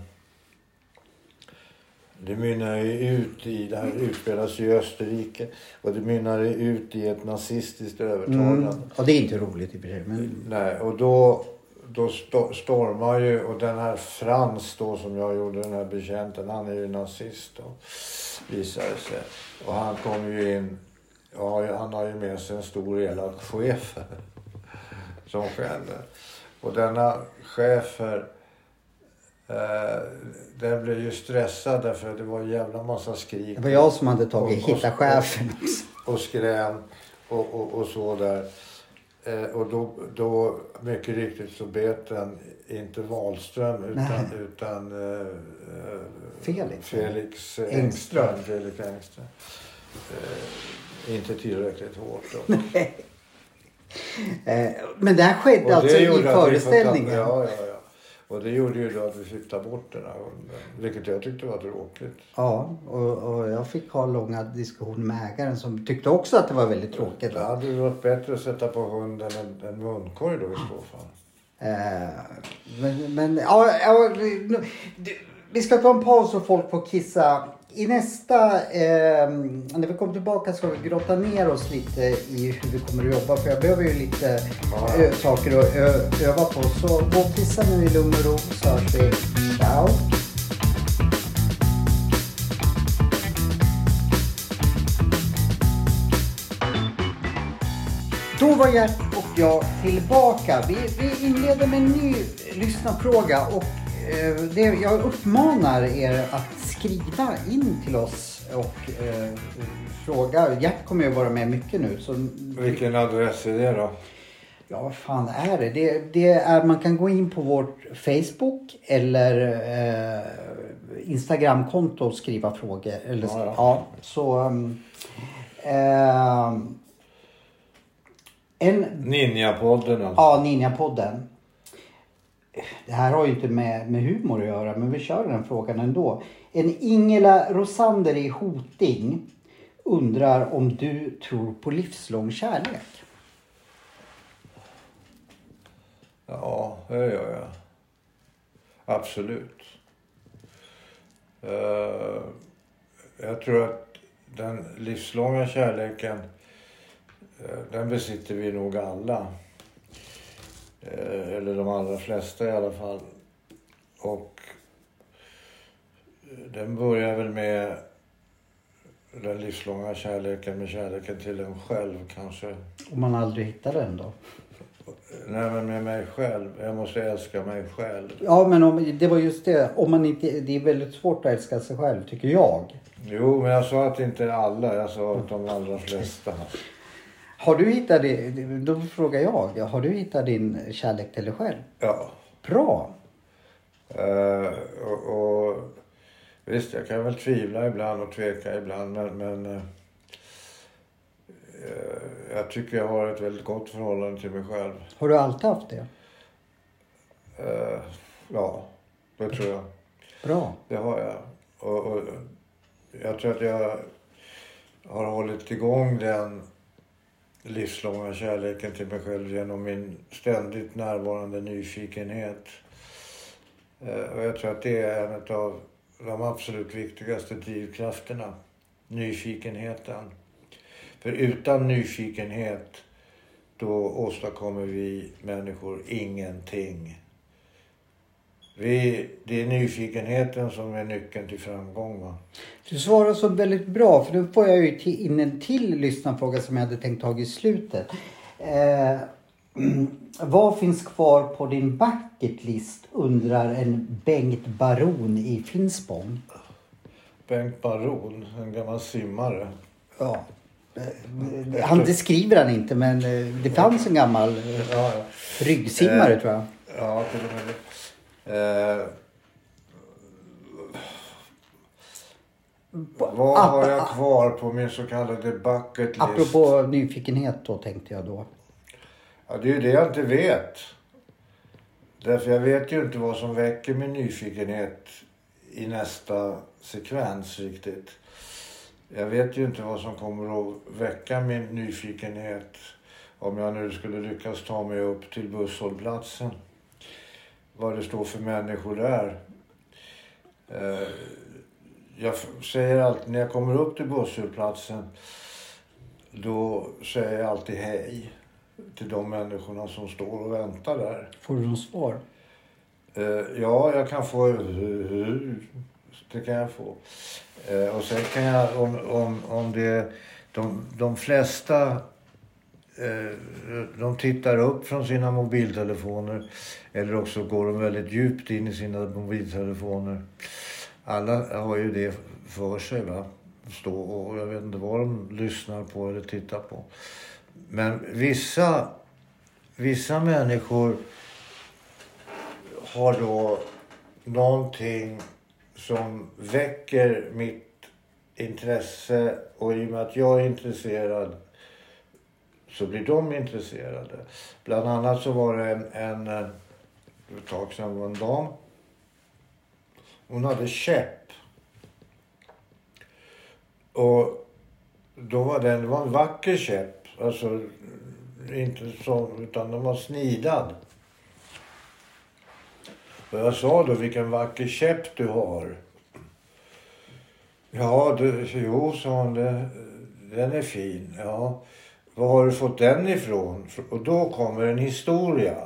det mynnar ju ut i, det här utspelas i Österrike. Och det mynnar ut i ett nazistiskt övertagande. Mm. Och det är inte roligt i och för sig. Men Nej, och då då sto- stormar ju, och den här Frans då som jag gjorde den här betjänten, han är ju nazist då, visade det sig. Och han kom ju in, ja han har ju med sig en stor elak chef [LAUGHS] som skäller. Och denna chefer den blev ju stressad därför att det var en jävla massa skrik. Det var jag som hade tagit Och- och- hitta chefen också. och skrän och, och, och så där. Eh, och då, då, mycket riktigt så bet den inte Wahlström utan, Nej. utan eh, eh, Felix. Felix Engström. Engström. Felix Engström. Eh, inte tillräckligt hårt då. Eh, Men det här skedde Och alltså i föreställningen? Ja, ja, ja. Och det gjorde ju då att vi fick ta bort den här hunden. Vilket jag tyckte var tråkigt. Ja, och, och jag fick ha långa diskussioner med ägaren som tyckte också att det var väldigt tråkigt. Det hade ju varit bättre att sätta på hunden en, en munkorg då i så fall. Eh, men, men ja, ja, vi ska ta en paus så folk får kissa. I nästa, eh, när vi kommer tillbaka ska vi grotta ner oss lite i hur vi kommer att jobba. För jag behöver ju lite Ja. saker att öva på. Så gå och kissa nu i lugn och ro så hörs vi. Ciao! Då var Gert och jag tillbaka. Vi, vi inleder med en ny lyssnarfråga och det, jag uppmanar er att skriva in till oss och eh, fråga. Gert kommer ju vara med mycket nu. Så, Vilken adress är det då? ja, vad fan är det? det? Det är, man kan gå in på vårt Facebook eller eh, Instagramkonto och skriva frågor. Eller, Ja, ja, ja. så... Um, ehm, en Ninjapodden alltså. Ja, Ninjapodden. Det här har ju inte med, med humor att göra, men vi kör den frågan ändå. En Ingela Rosander i Hoting undrar om du tror på livslång kärlek? Ja, det gör jag. Absolut. Eh, jag tror att den livslånga kärleken, eh, den besitter vi nog alla. Eh, eller de allra flesta i alla fall. Och eh, den börjar väl med den livslånga kärleken med kärleken till en själv kanske. Om man aldrig hittar den då? Nej men med mig själv. Jag måste älska mig själv. Ja, men om, det var just det. Om man inte, det är väldigt svårt att älska sig själv, tycker jag. Jo, men jag sa att inte alla. Jag sa att de allra flesta. Har du hittat det? Då frågar jag. Har du hittat din kärlek till dig själv? Ja. Bra. Eh, och, och visst, jag kan väl tvivla ibland och tveka ibland. Men, men eh, jag tycker jag har ett väldigt gott förhållande till mig själv. Har du alltid haft det? Eh, ja, det tror jag. Bra. Det har jag. Och, och jag tror att jag har hållit igång den livslånga kärleken till mig själv genom min ständigt närvarande nyfikenhet. Eh, och jag tror att det är en av de absolut viktigaste drivkrafterna. Nyfikenheten. För utan nyfikenhet då åstadkommer vi människor ingenting. Vi, det är nyfikenheten som är nyckeln till framgång. Va? Du svarar så väldigt bra för nu får jag ju till, in en till lyssnarfråga som jag hade tänkt ta i slutet. Eh, [CLEARS THROAT] vad finns kvar på din bucket list undrar en Bengt Baron i Finspång. Bengt Baron, en gammal simmare. Ja. Han, det skriver han inte men eh, det fanns en gammal eh, Ja, ja. ryggsimmare Eh, tror jag. Ja, till och med det. Eh, vad har jag kvar på min så kallade bucket list? Apropå nyfikenhet då tänkte jag då. Ja, det är ju det jag inte vet. Därför jag vet ju inte vad som väcker min nyfikenhet i nästa sekvens riktigt. Jag vet ju inte vad som kommer att väcka min nyfikenhet om jag nu skulle lyckas ta mig upp till busshållplatsen. Vad det står för människor där. Eh, Jag säger alltid, när jag kommer upp till busshållplatsen, då säger jag alltid hej. till de människorna som står och väntar där. Får du något svar? Eh, ja, jag kan få... Det kan jag få. Eh, och sen kan jag, om, om, om det... De, de flesta Eh, de tittar upp från sina mobiltelefoner eller också går de väldigt djupt in i sina mobiltelefoner. Alla har ju det för sig. va Stå och jag vet inte vad de lyssnar på eller tittar på. Men vissa, vissa människor har då någonting som väcker mitt intresse och i och med att jag är intresserad så blir de intresserade. Bland annat så var det en, en eh, ett tag sedan var en dam. Hon hade käpp. Och då var den, det var en vacker käpp. Alltså inte så, utan den var snidad. Och jag sa då, vilken vacker käpp du har. Ja, du, jo, sa hon, det, den är fin. Ja, var har du fått den ifrån? Och då kommer en historia.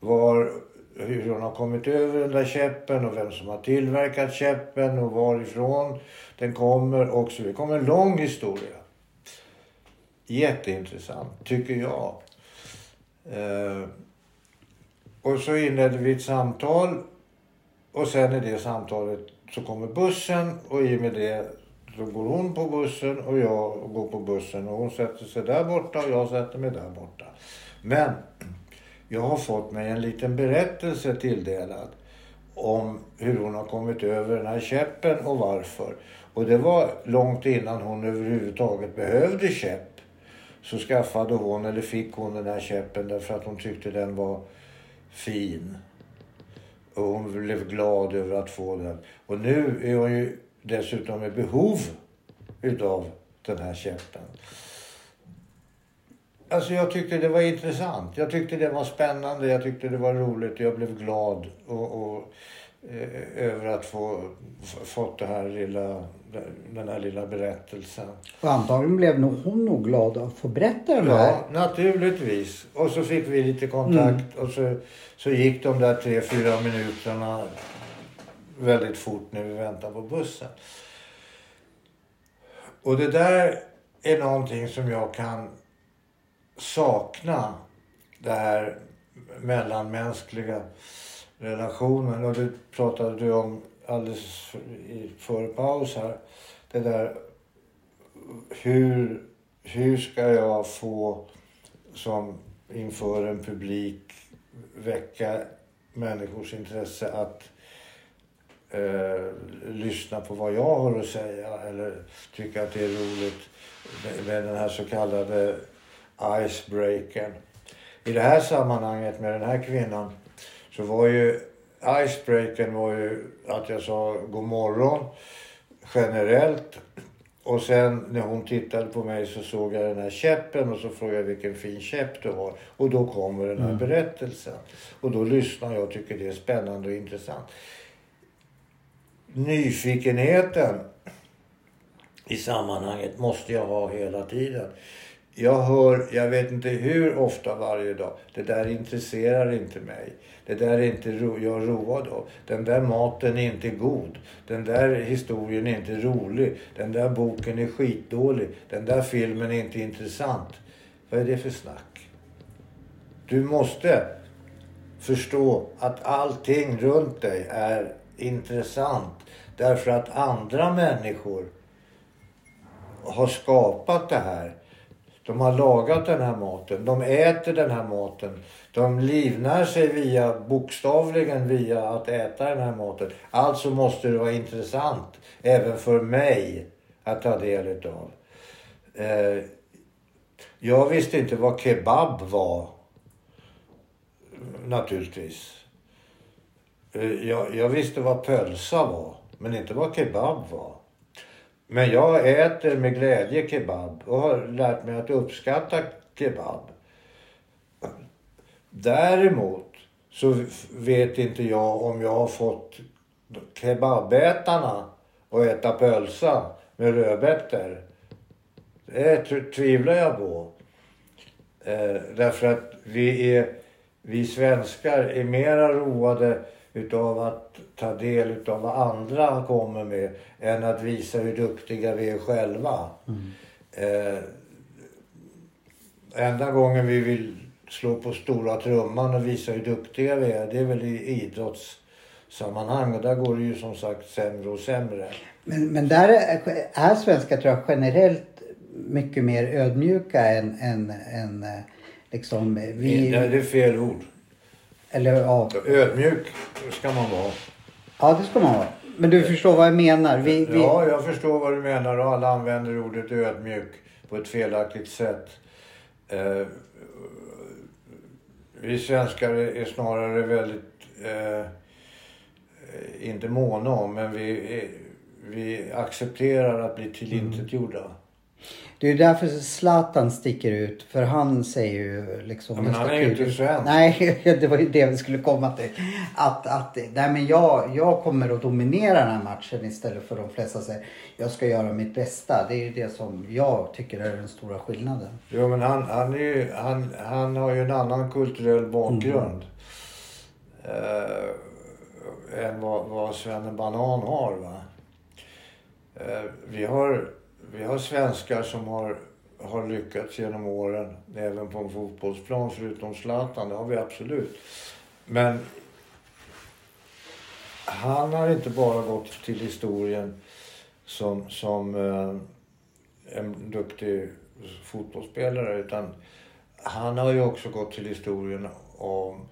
Var, hur hon har kommit över den där käppen och vem som har tillverkat käppen och varifrån den kommer och så Det kommer en lång historia. Jätteintressant, tycker jag. Eh, och så inledde vi ett samtal och sen i det samtalet så kommer bussen och i och med det så går hon på bussen och jag går på bussen och hon sätter sig där borta och jag sätter mig där borta. Men jag har fått mig en liten berättelse tilldelad om hur hon har kommit över den här käppen och varför. Och det var långt innan hon överhuvudtaget behövde käpp. Så skaffade hon, eller fick hon den här käppen därför att hon tyckte den var fin. Och hon blev glad över att få den. Och nu är hon ju dessutom i behov utav den här käppen. Alltså jag tyckte det var intressant. Jag tyckte det var spännande. Jag tyckte det var roligt. Jag blev glad och, och eh, över att få fått det här lilla, den här lilla berättelsen. Och antagligen blev nog hon nog glad att få berätta den här. Ja, naturligtvis. Och så fick vi lite kontakt mm. och så, så gick de där tre, fyra minuterna väldigt fort när vi väntar på bussen. Och det där är någonting som jag kan sakna. Det här mellanmänskliga relationen. Och det pratade du om alldeles före paus här. Det där hur, hur ska jag få som inför en publik väcka människors intresse att eh, lyssna på vad jag har att säga eller tycka att det är roligt med, med den här så kallade icebreakern. I det här sammanhanget med den här kvinnan så var ju icebreakern var ju att jag sa god morgon generellt. Och sen när hon tittade på mig så såg jag den här käppen och så frågade jag vilken fin käpp du har. Och då kommer den här mm. berättelsen. Och då lyssnar jag och tycker det är spännande och intressant nyfikenheten i sammanhanget måste jag ha hela tiden. Jag hör, jag vet inte hur ofta varje dag, det där intresserar inte mig. Det där är inte ro, jag road av. Den där maten är inte god. Den där historien är inte rolig. Den där boken är skitdålig. Den där filmen är inte intressant. Vad är det för snack? Du måste förstå att allting runt dig är intressant därför att andra människor har skapat det här. De har lagat den här maten. De äter den här maten. De livnär sig via, bokstavligen via att äta den här maten. Alltså måste det vara intressant även för mig att ta del utav. Eh, jag visste inte vad kebab var. Naturligtvis. Eh, jag, jag visste vad pölsa var, men inte vad kebab var. Men jag äter med glädje kebab och har lärt mig att uppskatta kebab. Däremot så vet inte jag om jag har fått kebabätarna att äta pölsa med rödbetor. Det tvivlar jag på. Eh, därför att vi, är, vi svenskar är mera roade utav att ta del utav vad andra kommer med än att visa hur duktiga vi är själva. Eh, enda gången vi vill slå på stora trumman och visa hur duktiga vi är, det är väl i idrottssammanhang. Och där går det ju som sagt sämre och sämre. Men, men där är, är svenskar tror jag generellt mycket mer ödmjuka än, än, än eh, liksom vi... Nej, det är fel ord. Eller ja, Ödmjuk ska man vara. ja det ska man vara. Men du förstår vad jag menar. Vi, vi, Ja, jag förstår vad du menar och alla använder ordet ödmjuk på ett felaktigt sätt. Eh, vi svenskar är snarare väldigt, eh, inte måna om, men vi, vi accepterar att bli tillintetgjorda. Det är därför Zlatan sticker ut. För han säger ju liksom... Ja, men han är ju inte svensk. Nej, [LAUGHS] det var ju det vi skulle komma till. Att, att nej men jag, jag kommer att dominera den här matchen istället för de flesta säger jag ska göra mitt bästa. Det är ju det som jag tycker är den stora skillnaden. Jo, men han, han, är ju, han, han har ju en annan kulturell bakgrund. Eh, än vad, vad Svenne Banan har. Va? Eh, vi, har vi har svenskar som har, har lyckats genom åren, även på en fotbollsplan, förutom Zlatan. Det har vi absolut. Men han har inte bara gått till historien som, som eh, en duktig fotbollsspelare utan han har ju också gått till historien om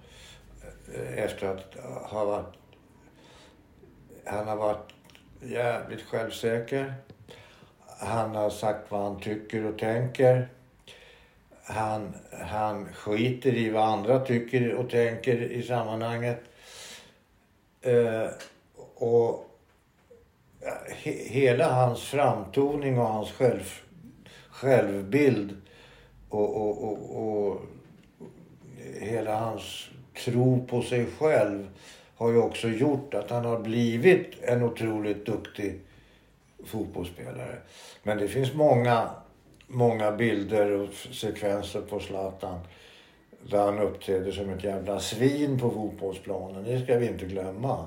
eh, efter att ha varit han har varit jävligt självsäker. Han har sagt vad han tycker och tänker. Han, han skiter i vad andra tycker och tänker i sammanhanget. Eh, och he, hela hans framtoning och hans själv, självbild och, och, och, och hela hans tro på sig själv har ju också gjort att han har blivit en otroligt duktig fotbollsspelare. Men det finns många, många bilder och sekvenser på Zlatan där han uppträder som ett jävla svin på fotbollsplanen. Det ska vi inte glömma.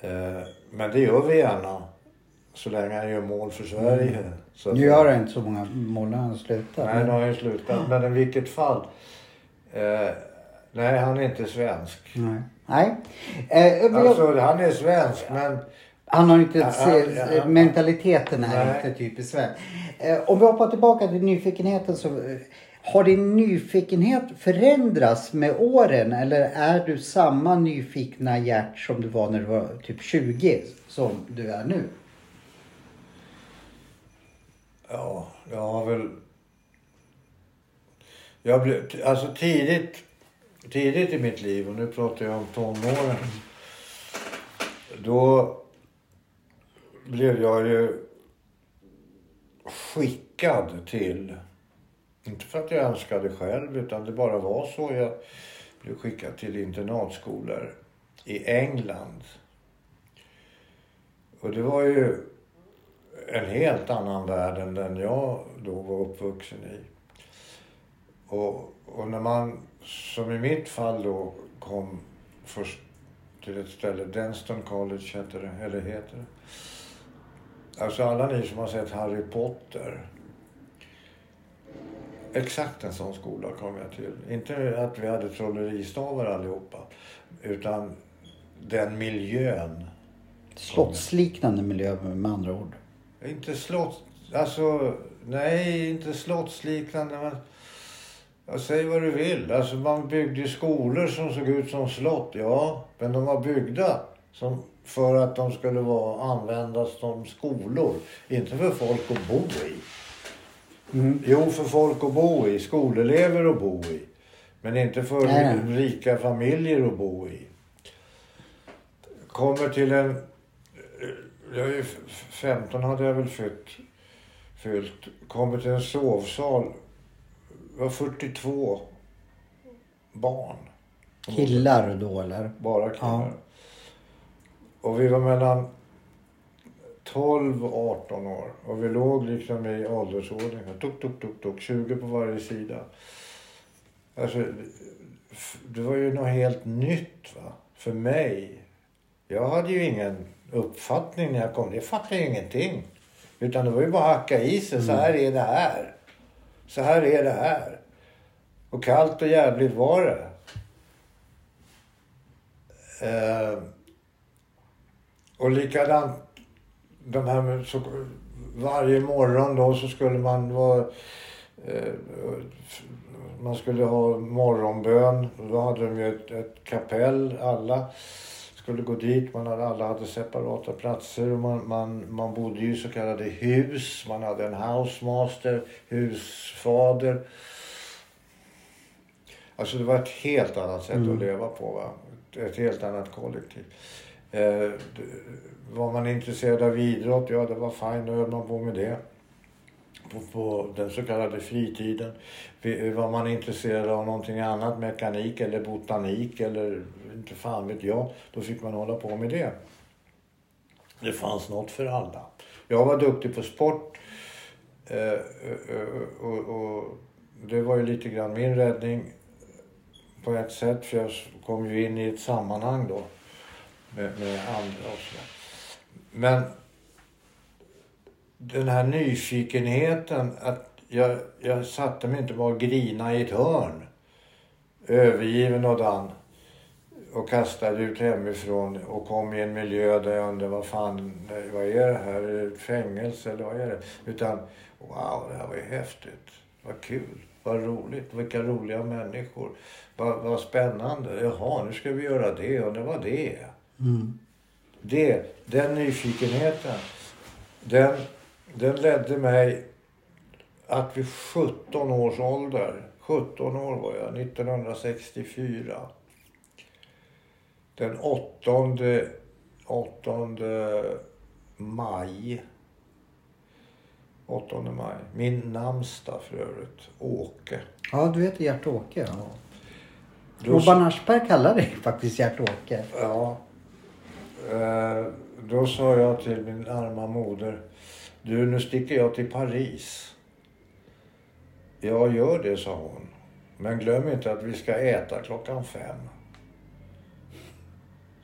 Eh, Men det gör vi gärna. Så länge han gör mål för Sverige. Så att Nu gör han inte så många mål när han slutar. Nej, nu har han slutat. Men i vilket fall. Eh, nej, han är inte svensk. Nej. Nej. Eh, Alltså, han är svensk, men... Han har inte, Ja, ja, mentaliteten är Nej. inte typiskt svensk. Eh, om vi hoppar tillbaka till nyfikenheten så eh, har din nyfikenhet förändrats med åren eller är du samma nyfikna Gert som du var när du var typ 20 som du är nu? Ja, jag har väl... Jag blev, alltså tidigt, tidigt i mitt liv, och nu pratar jag om tonåren. Då blev jag ju skickad till, inte för att jag önskade själv, utan det bara var så. Jag blev skickad till internatskolor i England. Och det var ju en helt annan värld än den jag då var uppvuxen i. Och, och när man, som i mitt fall då, kom först till ett ställe, Denston College heter det, eller heter det. Alltså alla ni som har sett Harry Potter. Exakt en sån skola kom jag till. Inte att vi hade trolleristavar allihopa. Utan den miljön. Slottsliknande miljö med andra ord. Inte slott... Alltså, nej, inte slottsliknande. Men, ja, säg vad du vill. Alltså, man byggde skolor som såg ut som slott, ja. Men de var byggda som, för att de skulle vara, användas som skolor. Inte för folk att bo i. Mm. Jo, för folk att bo i. Skolelever att bo i. Men inte för Nej, rika familjer att bo i. Kommer till en... Jag är ju f- 15 hade jag väl fyllt. fyllt. Kommer till en sovsal. Det var 42 barn. Killar då eller? Bara killar. Ja. Och vi var mellan 12 och 18 år. Och vi låg liksom i åldersordning. Tuk, tuk, tuk, tuk. 20 på varje sida. Alltså, det var ju något helt nytt va? för mig. Jag hade ju ingen uppfattning när jag kom. Jag fattade ju ingenting. Utan det var ju bara att hacka i sig. Så här är det här. Så här är det här. Och kallt och jävligt var det. Eh, och likadant de här med, så, varje morgon då så skulle man vara eh, man skulle ha morgonbön. Då hade de ju ett, ett kapell alla skulle gå dit. Man hade, alla hade separata platser och man, man, man bodde ju i så kallade hus. Man hade en housemaster, husfader. Alltså det var ett helt annat sätt att leva på. Va? Ett helt annat kollektiv. Eh, var man intresserad av idrott, ja det var fine, då höll man på med det. På, på den så kallade fritiden. Var man intresserad av någonting annat, mekanik eller botanik eller inte fan vet jag, då fick man hålla på med det. Det fanns något för alla. Jag var duktig på sport. Eh, eh, och, och det var ju lite grann min räddning på ett sätt. För jag kom ju in i ett sammanhang då med, med andra och så. Men den här nyfikenheten att jag, jag satte mig inte bara och grina i ett hörn. Övergiven och dan. Och kastade ut hemifrån och kom i en miljö där jag undrade vad fan, vad är det här? Är det ett fängelse eller vad är det? Utan wow, det här var ju häftigt. Vad kul. Vad roligt. Vilka roliga människor. Vad, vad spännande. Jaha, nu ska vi göra det. Och det var det. Mm. Det, den nyfikenheten, den, den ledde mig att vid 17 års ålder, 17 år var jag, 1964. Den 8, 8 maj. 8 maj. Min namnsdag för övrigt, Åke. Ja, du heter Gert-Åke. Ja. Robban Aschberg kallar dig faktiskt Gert-Åke. Ja. Eh, då sa jag till min arma moder. Du, nu sticker jag till Paris. Ja, gör det, sa hon. Men glöm inte att vi ska äta klockan fem.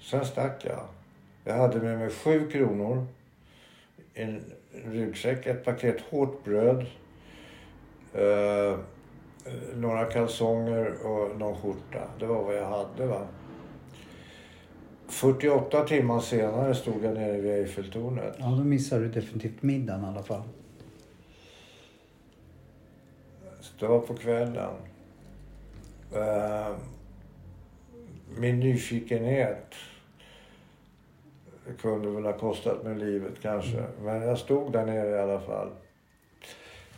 Sen stack jag. Jag hade med mig sju kronor, en ryggsäck, ett paket hårt bröd, eh, några kalsonger och någon skjorta. Det var vad jag hade. va. 48 timmar senare stod jag nere vid Eiffeltornet. Ja, då missar du definitivt middagen i alla fall. Det var på kvällen. Eh, Min nyfikenhet kunde väl ha kostat mig livet kanske. Men jag stod där nere i alla fall.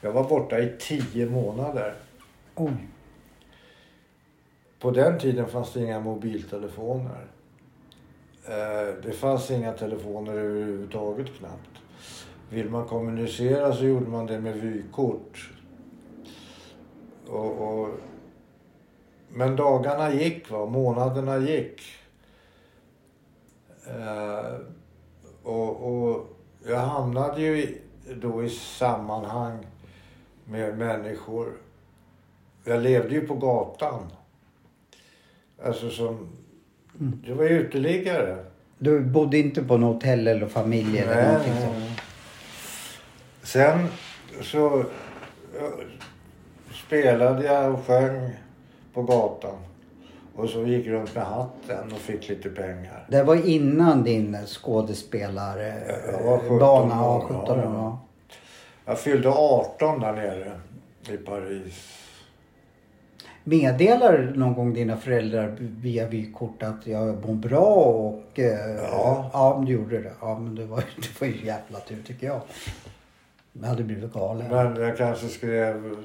Jag var borta i tio månader. Oj. På den tiden fanns det inga mobiltelefoner. Eh, det fanns inga telefoner överhuvudtaget knappt. Vill man kommunicera så gjorde man det med vykort. Och, och, men dagarna gick, va? månaderna gick. Eh, och, och jag hamnade ju i- då i sammanhang med människor. Jag levde ju på gatan. Alltså som... Jag var ju uteliggare. Du bodde inte på något hotell eller familj eller Nej, någonting nej, sånt? Sen så spelade jag och sjöng på gatan. Och så gick runt med hatten och fick lite pengar. Det var innan din skådespelarbana? Jag var 17 Ja, år, 17 ja, år. ja. Jag fyllde 18 där nere i Paris. Meddelar någon gång dina föräldrar via vykort att jag mår bra och... eh, Ja. Ja, du gjorde det. Ja, men det var, [LAUGHS] det var ju jävla tur tycker jag. Jag hade blivit galen. Men jag kanske skrev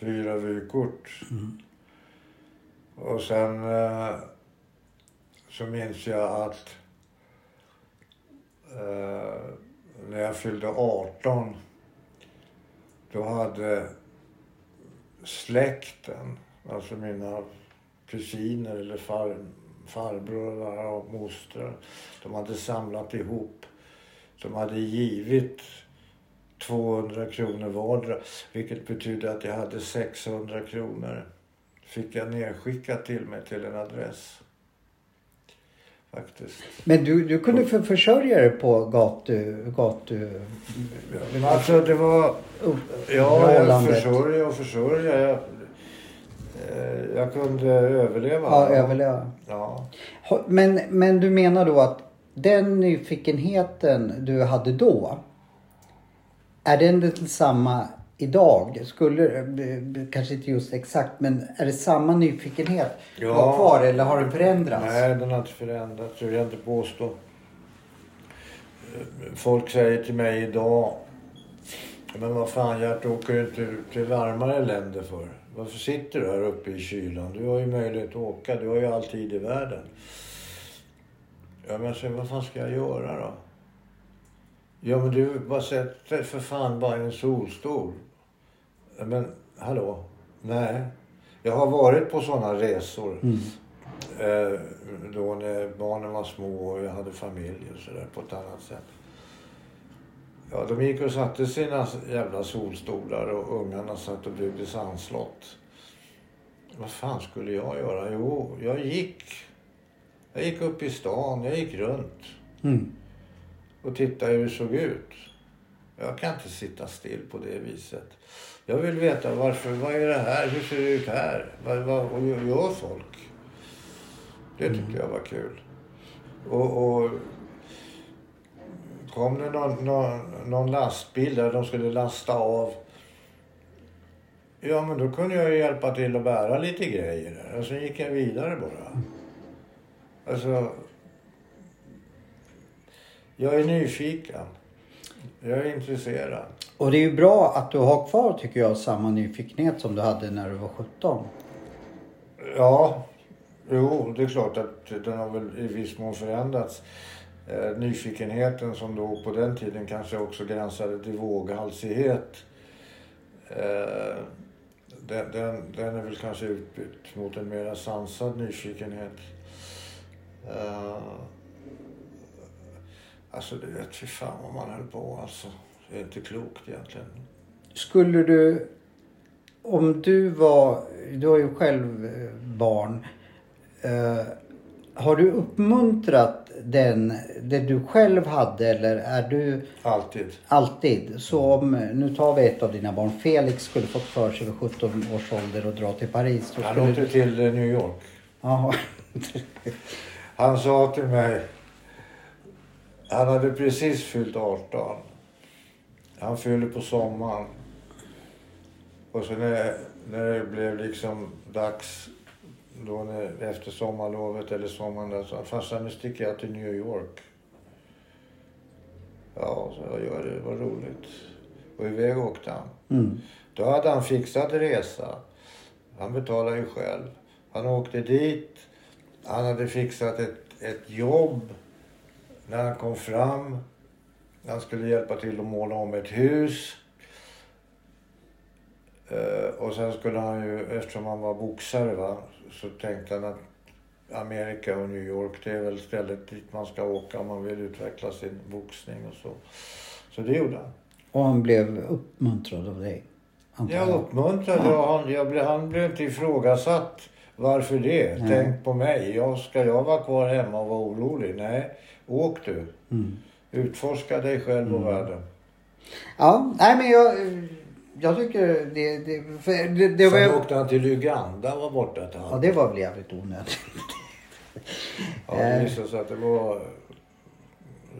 fyra vykort. Och sen eh, så minns jag att eh, när jag fyllde 18 då hade släkten, alltså mina kusiner eller far, farbröder och mostrar, de hade samlat ihop som hade givit 200 kronor vardera. Vilket betydde att jag hade 600 kronor. Fick jag nedskickat till mig till en adress. Faktiskt. Men du, du kunde för försörja dig på gatu... gatu Alltså det var... Ja, jag försörja och försörja. Jag, eh, jag kunde överleva. Ja, överleva. Ja. Men, men du menar då att den nyfikenheten du hade då. Är den densamma idag? Skulle, eh, kanske inte just exakt, men är det samma nyfikenhet Ja. var kvar eller har den förändrats? Nej, den har inte förändrats. Det vill jag inte påstå. Eh, Folk säger till mig idag. Men vad fan Gert, åker du inte till varmare länder för? Varför sitter du här uppe i kylan? Du har ju möjlighet att åka. Du har ju all tid i världen. Ja, men så, vad fan ska jag göra då? Ja, men du, bara sätt dig för fan bara i en solstol. Ja, Men hallå? Nej. Jag har varit på sådana resor. Mm. Eh, då när barnen var små och jag hade familj och sådär på ett annat sätt. Ja, de gick och satte sina jävla solstolar och ungarna satt och byggde sandslott. Vad fan skulle jag göra? Jo, jag gick. Jag gick upp i stan, jag gick runt Mm. och tittade hur det såg ut. Jag kan inte sitta still på det viset. Jag vill veta varför, vad är det här, hur ser det ut här? Vad, vad, och gör folk? Det tyckte jag var kul. Och, och kom det någon, någon, någon lastbil där de skulle lasta av. Ja, men då kunde jag ju hjälpa till att bära lite grejer där. Och så gick jag vidare bara. Alltså, jag är nyfiken. Jag är intresserad. Och det är ju bra att du har kvar tycker jag samma nyfikenhet som du hade när du var 17. Ja, jo, det är klart att den har väl i viss mån förändrats. Eh, nyfikenheten som då på den tiden kanske också gränsade till våghalsighet. Eh, den, den, den är väl kanske utbytt mot en mera sansad nyfikenhet. Eh, alltså det vet fy fan vad man höll på alltså. Det är inte klokt egentligen. Skulle du, om du var, du har ju själv eh, barn. Eh, har du uppmuntrat den, det du själv hade eller är du Alltid. alltid, så om, nu tar vi ett av dina barn, Felix skulle fått för sig vid 17 års ålder och dra till Paris. Då Han åkte till eh, New York. [LAUGHS] Han sa till mig, han hade precis fyllt 18. Han fyllde på sommaren. Och så när, när det blev liksom dags, då när, efter sommarlovet eller sommaren där, så farsan nu sticker jag till New York. Ja, så jag gör det, vad roligt. Och iväg åkte han. Mm. Då hade han fixat resa. Han betalade ju själv. Han åkte dit. Han hade fixat ett, ett jobb när han kom fram. Han skulle hjälpa till att måla om ett hus. Eh, och sen skulle han ju, eftersom han var boxare va, så tänkte han att Amerika och New York det är väl stället dit man ska åka om man vill utveckla sin boxning och så. Så det gjorde han. Och han blev uppmuntrad av dig? Jag uppmuntrade och han, jag blev, han blev inte ifrågasatt. Varför det? Nej. Tänk på mig. Jag, ska jag vara kvar hemma och vara orolig? Nej, åk du. Mm. Utforska dig själv och världen. Ja, nej men jag, jag tycker det, det, för det, det var Sen åkte han till Uganda var borta ett Ja, det var väl jävligt onödigt. [LAUGHS] Ja, det visade sig att det var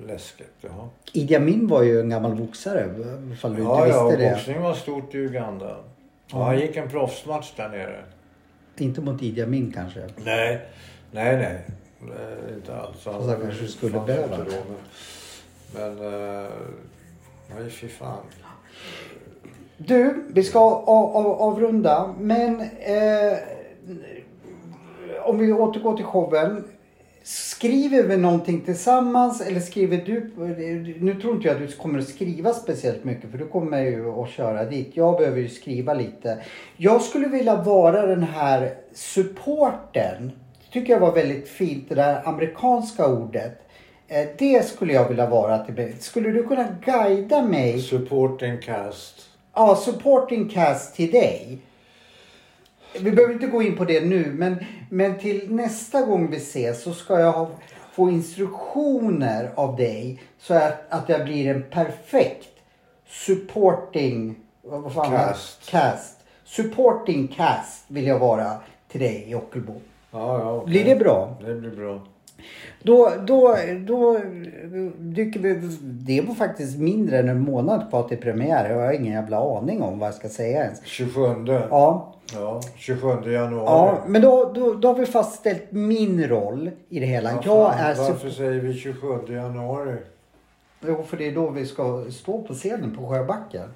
läskigt. Jaha. Idi Amin var ju en gammal boxare, ifall du Ja, inte ja, visste det. boxning var stort i Uganda. Ja, han gick en proffsmatch där nere. Inte mot Idi Amin kanske. Nej, nej, nej. Eh, inte alls. Han Fast han kanske skulle behöva. men eh, nej, fy fan. Du, vi ska av, av, avrunda. Men eh, om vi återgår till showen. Skriver vi någonting tillsammans eller skriver du? Nu tror inte jag att du kommer att skriva speciellt mycket för du kommer ju att köra dit. Jag behöver ju skriva lite. Jag skulle vilja vara den här supporten. Det tycker jag var väldigt fint det där amerikanska ordet. Eh, det skulle jag vilja vara. Skulle du kunna guida mig? Supporting cast. Ja, supporting cast till dig. Vi behöver inte gå in på det nu, men, men till nästa gång vi ses så ska jag ha, få instruktioner av dig så att, att jag blir en perfekt supporting vad fan? Cast. cast. Supporting cast vill jag vara till dig i Ockelbo. Ja, ja, okej. Blir det bra? Det blir bra. Då, då, då dyker vi... Det var faktiskt mindre än en månad kvar till premiär. Jag har ingen jävla aning om vad jag ska säga ens. 27. Ja, Ja, 27 januari. ja men då, då, då har vi fastställt min roll i det hela. Vad Jag fan, är... Varför säger vi 27 januari? Jo, för det är då vi ska stå på scenen på Sjöbacken.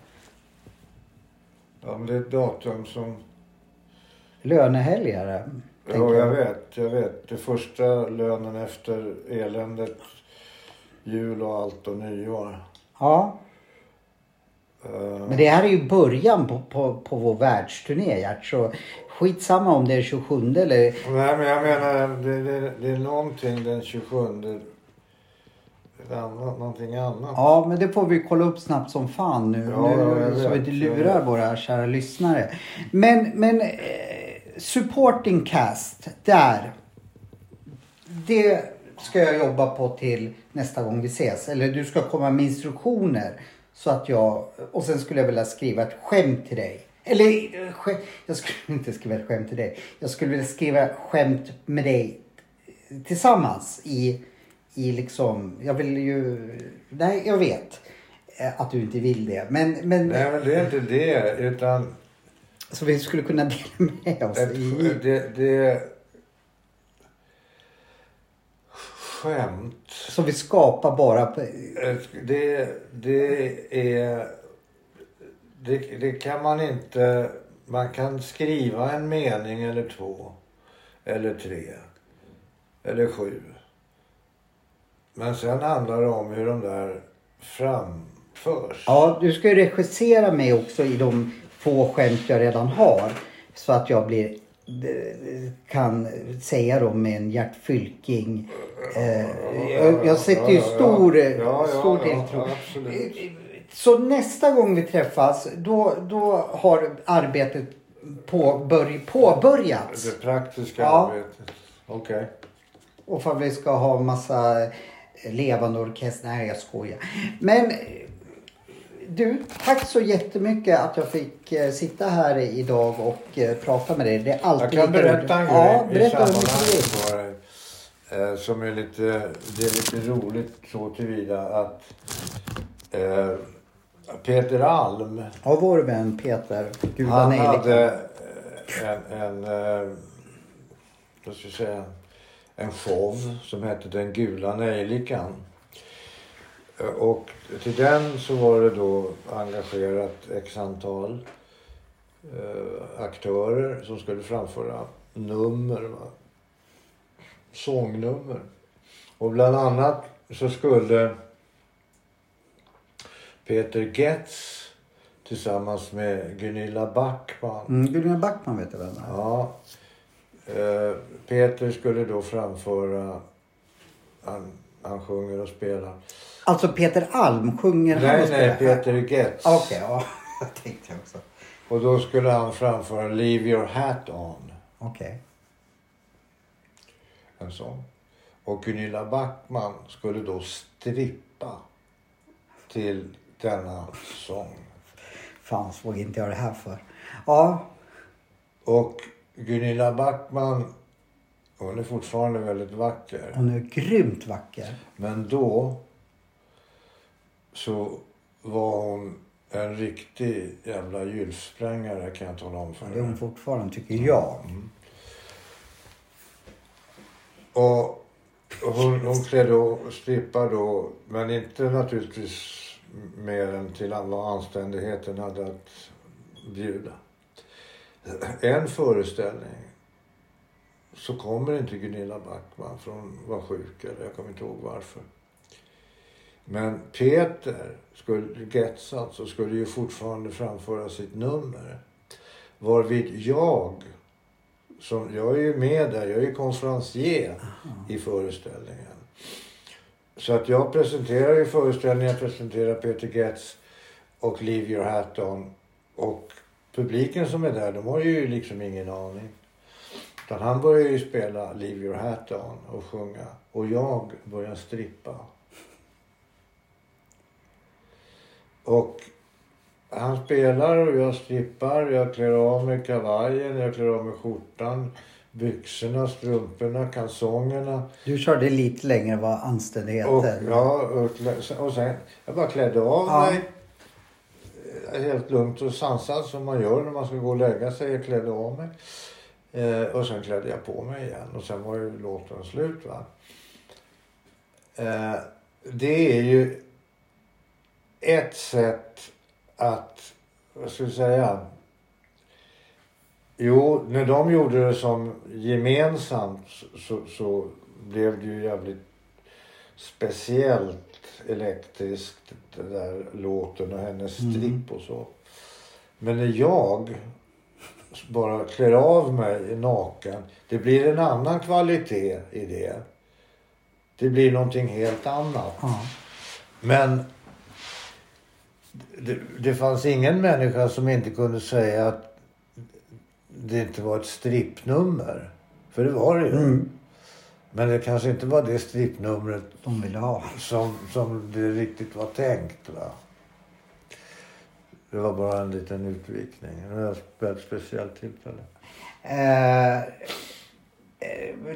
Ja, men det är ett datum som... Lönehelg är det. Ja, jag vet. Jag vet. Det första lönen efter eländet. Jul och allt och nyår. Ja, Eh, men det här är ju början på, på, på vår världsturné Gert. Så skitsamma om det är 27 eller... Nej, men jag menar, det, det, det är någonting den 27. Ett annat, någonting annat. Ja, men det får vi kolla upp snabbt som fan nu. Ja, nu så vi inte lurar våra kära lyssnare. Men, men eh, supporting cast, där. Det ska jag jobba på till nästa gång vi ses. Eller du ska komma med instruktioner. Så att jag, och sen skulle jag vilja skriva ett skämt till dig. Eller eh, jag skulle [LAUGHS] inte skriva ett skämt till dig. Jag skulle vilja skriva skämt med dig tillsammans i, i liksom, jag vill ju, nej jag vet eh, att du inte vill det. Men, men Nej, men det är inte det. Utan så vi skulle kunna dela med oss ett, i, det, det... Skämt. så vi skapar bara, på- Ett- Det, det är... Det, det kan man inte... Man kan skriva en mening eller två. Eller tre. Eller sju. Men sen handlar det om hur de där framförs. ja du ska ju regissera mig också i de få skämt jag redan har. Så att jag blir kan säga dem med en Gert Fylking. Eh, jag, jag sätter ju stor, stor tilltro. Så nästa gång vi träffas då, då har arbetet på, börj, påbörjats. Det praktiska arbetet. Okej. Och för att vi ska ha massa levande orkester. Nej jag skojar. Men du, tack så jättemycket att jag fick eh, sitta här idag och eh, prata med dig. Det är Jag alltid kan lika berätta en grej Ja, i berätta du sammanhanget dig. Eh, som är lite, det är lite roligt så tillvida att eh, Peter Alm, Ja, vår vän Peter. Gula han hade en, en eh, vad ska jag säga, en show som hette Den gula nejlikan. Eh, Och till den så var det då engagerat x antal eh, aktörer som skulle framföra nummer. Va? Sångnummer. Och bland annat så skulle Peter Getz tillsammans med Gunilla Backman. Mm, Gunilla Backman vet du vem det är? Ja. Eh, Peter skulle då framföra, han, han sjunger och spelar. Alltså Peter Alm, sjunger han Nej, och nej, spelar? Peter Getz. Okej, ja. [LAUGHS] Jag tänkte också. Och då skulle han framföra Leave your hat on. Okej. En sån. Och Gunilla Backman skulle då strippa till denna sång. Fan, såg inte jag det här för. Ja, Och Gunilla Backman, hon är fortfarande väldigt vacker. hon är grymt vacker. Men då så var hon en riktig jävla gylfsprängare kan jag tala om för Det är hon dig. fortfarande, tycker jag. Och och hon, hon klädde och strippade då, men inte naturligtvis mer än till vad anständigheten hade att bjuda. En föreställning så kommer inte Gunilla Backman för hon var sjuk eller jag kommer inte ihåg varför. Men Peter, skulle, Getz alltså, skulle ju fortfarande framföra sitt nummer. Varvid jag, som, jag är ju med där, jag är konferencier i föreställningen. så att jag presenterar ju föreställningen, jag presenterar Peter Getz och Leave Your Hat On. Och publiken som är där, de har ju liksom ingen aning. Utan han börjar ju spela Leave Your Hat On och sjunga. Och jag börjar strippa. Och han spelar och jag strippar. Jag klär av mig kavajen, jag klär av mig skjortan, byxorna, strumporna, kalsongerna. Du körde lite längre än vad anständighet Och, ja, och, och sen, jag bara klädde av Ja. mig. Helt lugnt och sansat som man gör när man ska gå och lägga sig. Jag klädde av mig. Eh, och sen klädde jag på mig igen. Och sen var ju låten slut va. Eh, det är ju ett sätt att, vad ska jag säga. Jo, när de gjorde det som gemensamt så, så, blev det ju jävligt speciellt elektriskt, den där låten och hennes Mm. stripp och så. Men när jag bara klär av mig naken, det blir en annan kvalitet i det. Det blir någonting helt annat. Ja. Men det, det fanns ingen människa som inte kunde säga att det inte var ett strippnummer. För det var det ju. Mm. Men det kanske inte var det strippnumret De ville ha. som, som det riktigt var tänkt. Va? Det var bara en liten utvikning. Det var ett speciellt tillfälle. Eh, eh,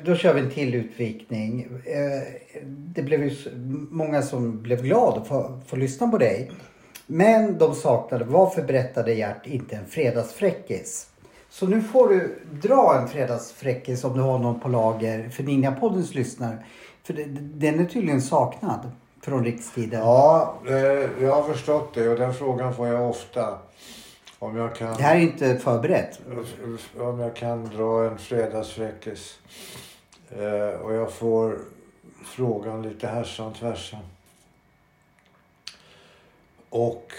då kör vi en till utvikning. Eh, det blev ju många som blev glada att få, få lyssna på dig. Men de saknade, varför berättade Gert inte en fredagsfräckis? Så nu får du dra en fredagsfräckis om du har någon på lager för Ninjapoddens lyssnare. För det, den är tydligen saknad från rikstiden. Ja, eh, jag har förstått det och den frågan får jag ofta. Om jag kan... Det här är inte förberett. Om jag kan dra en fredagsfräckis. Eh, och jag får frågan lite härsan tvärsan. Och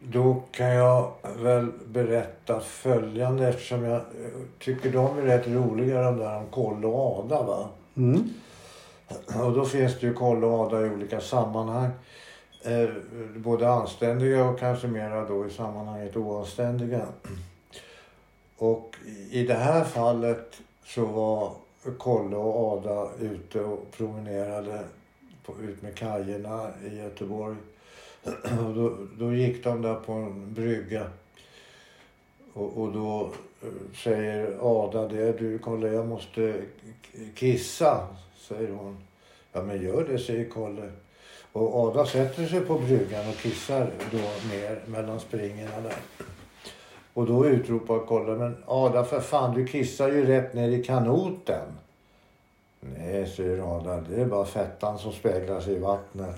då kan jag väl berätta följande eftersom jag tycker de är rätt roliga de där om Kolle och Ada va. Mm. Och då finns det ju Kolle och Ada i olika sammanhang. Eh, både anständiga och kanske mera då i sammanhanget oanständiga. Och i det här fallet så var Kolle och Ada ute och promenerade på, ut med kajerna i Göteborg. [CLEARS THROAT] Och då, då gick de där på en brygga. Och, och då eh, säger Ada det. Du Kolle jag måste kissa, säger hon. Ja men gör det, säger Kalle. Och Ada sätter sig på bryggan och kissar då ner mellan springorna där. Och då utropar Kalle, men Ada för fan du kissar ju rätt ner i kanoten. Nej, säger Ada, det är bara fettan som speglar sig i vattnet.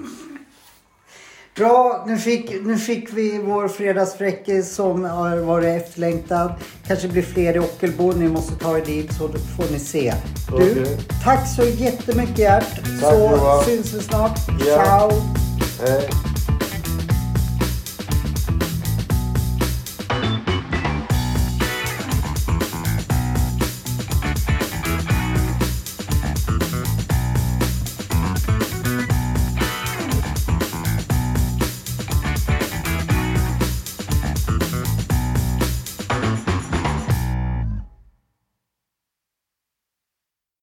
Bra, nu fick, nu fick vi vår fredagsfräckis som har varit efterlängtad. Kanske blir fler i Ockelbo. Ni måste ta er dit så får ni se. Du, Okej. tack så jättemycket Gert. Tack, så Johan. syns vi snart. Ja. Ciao! Hej.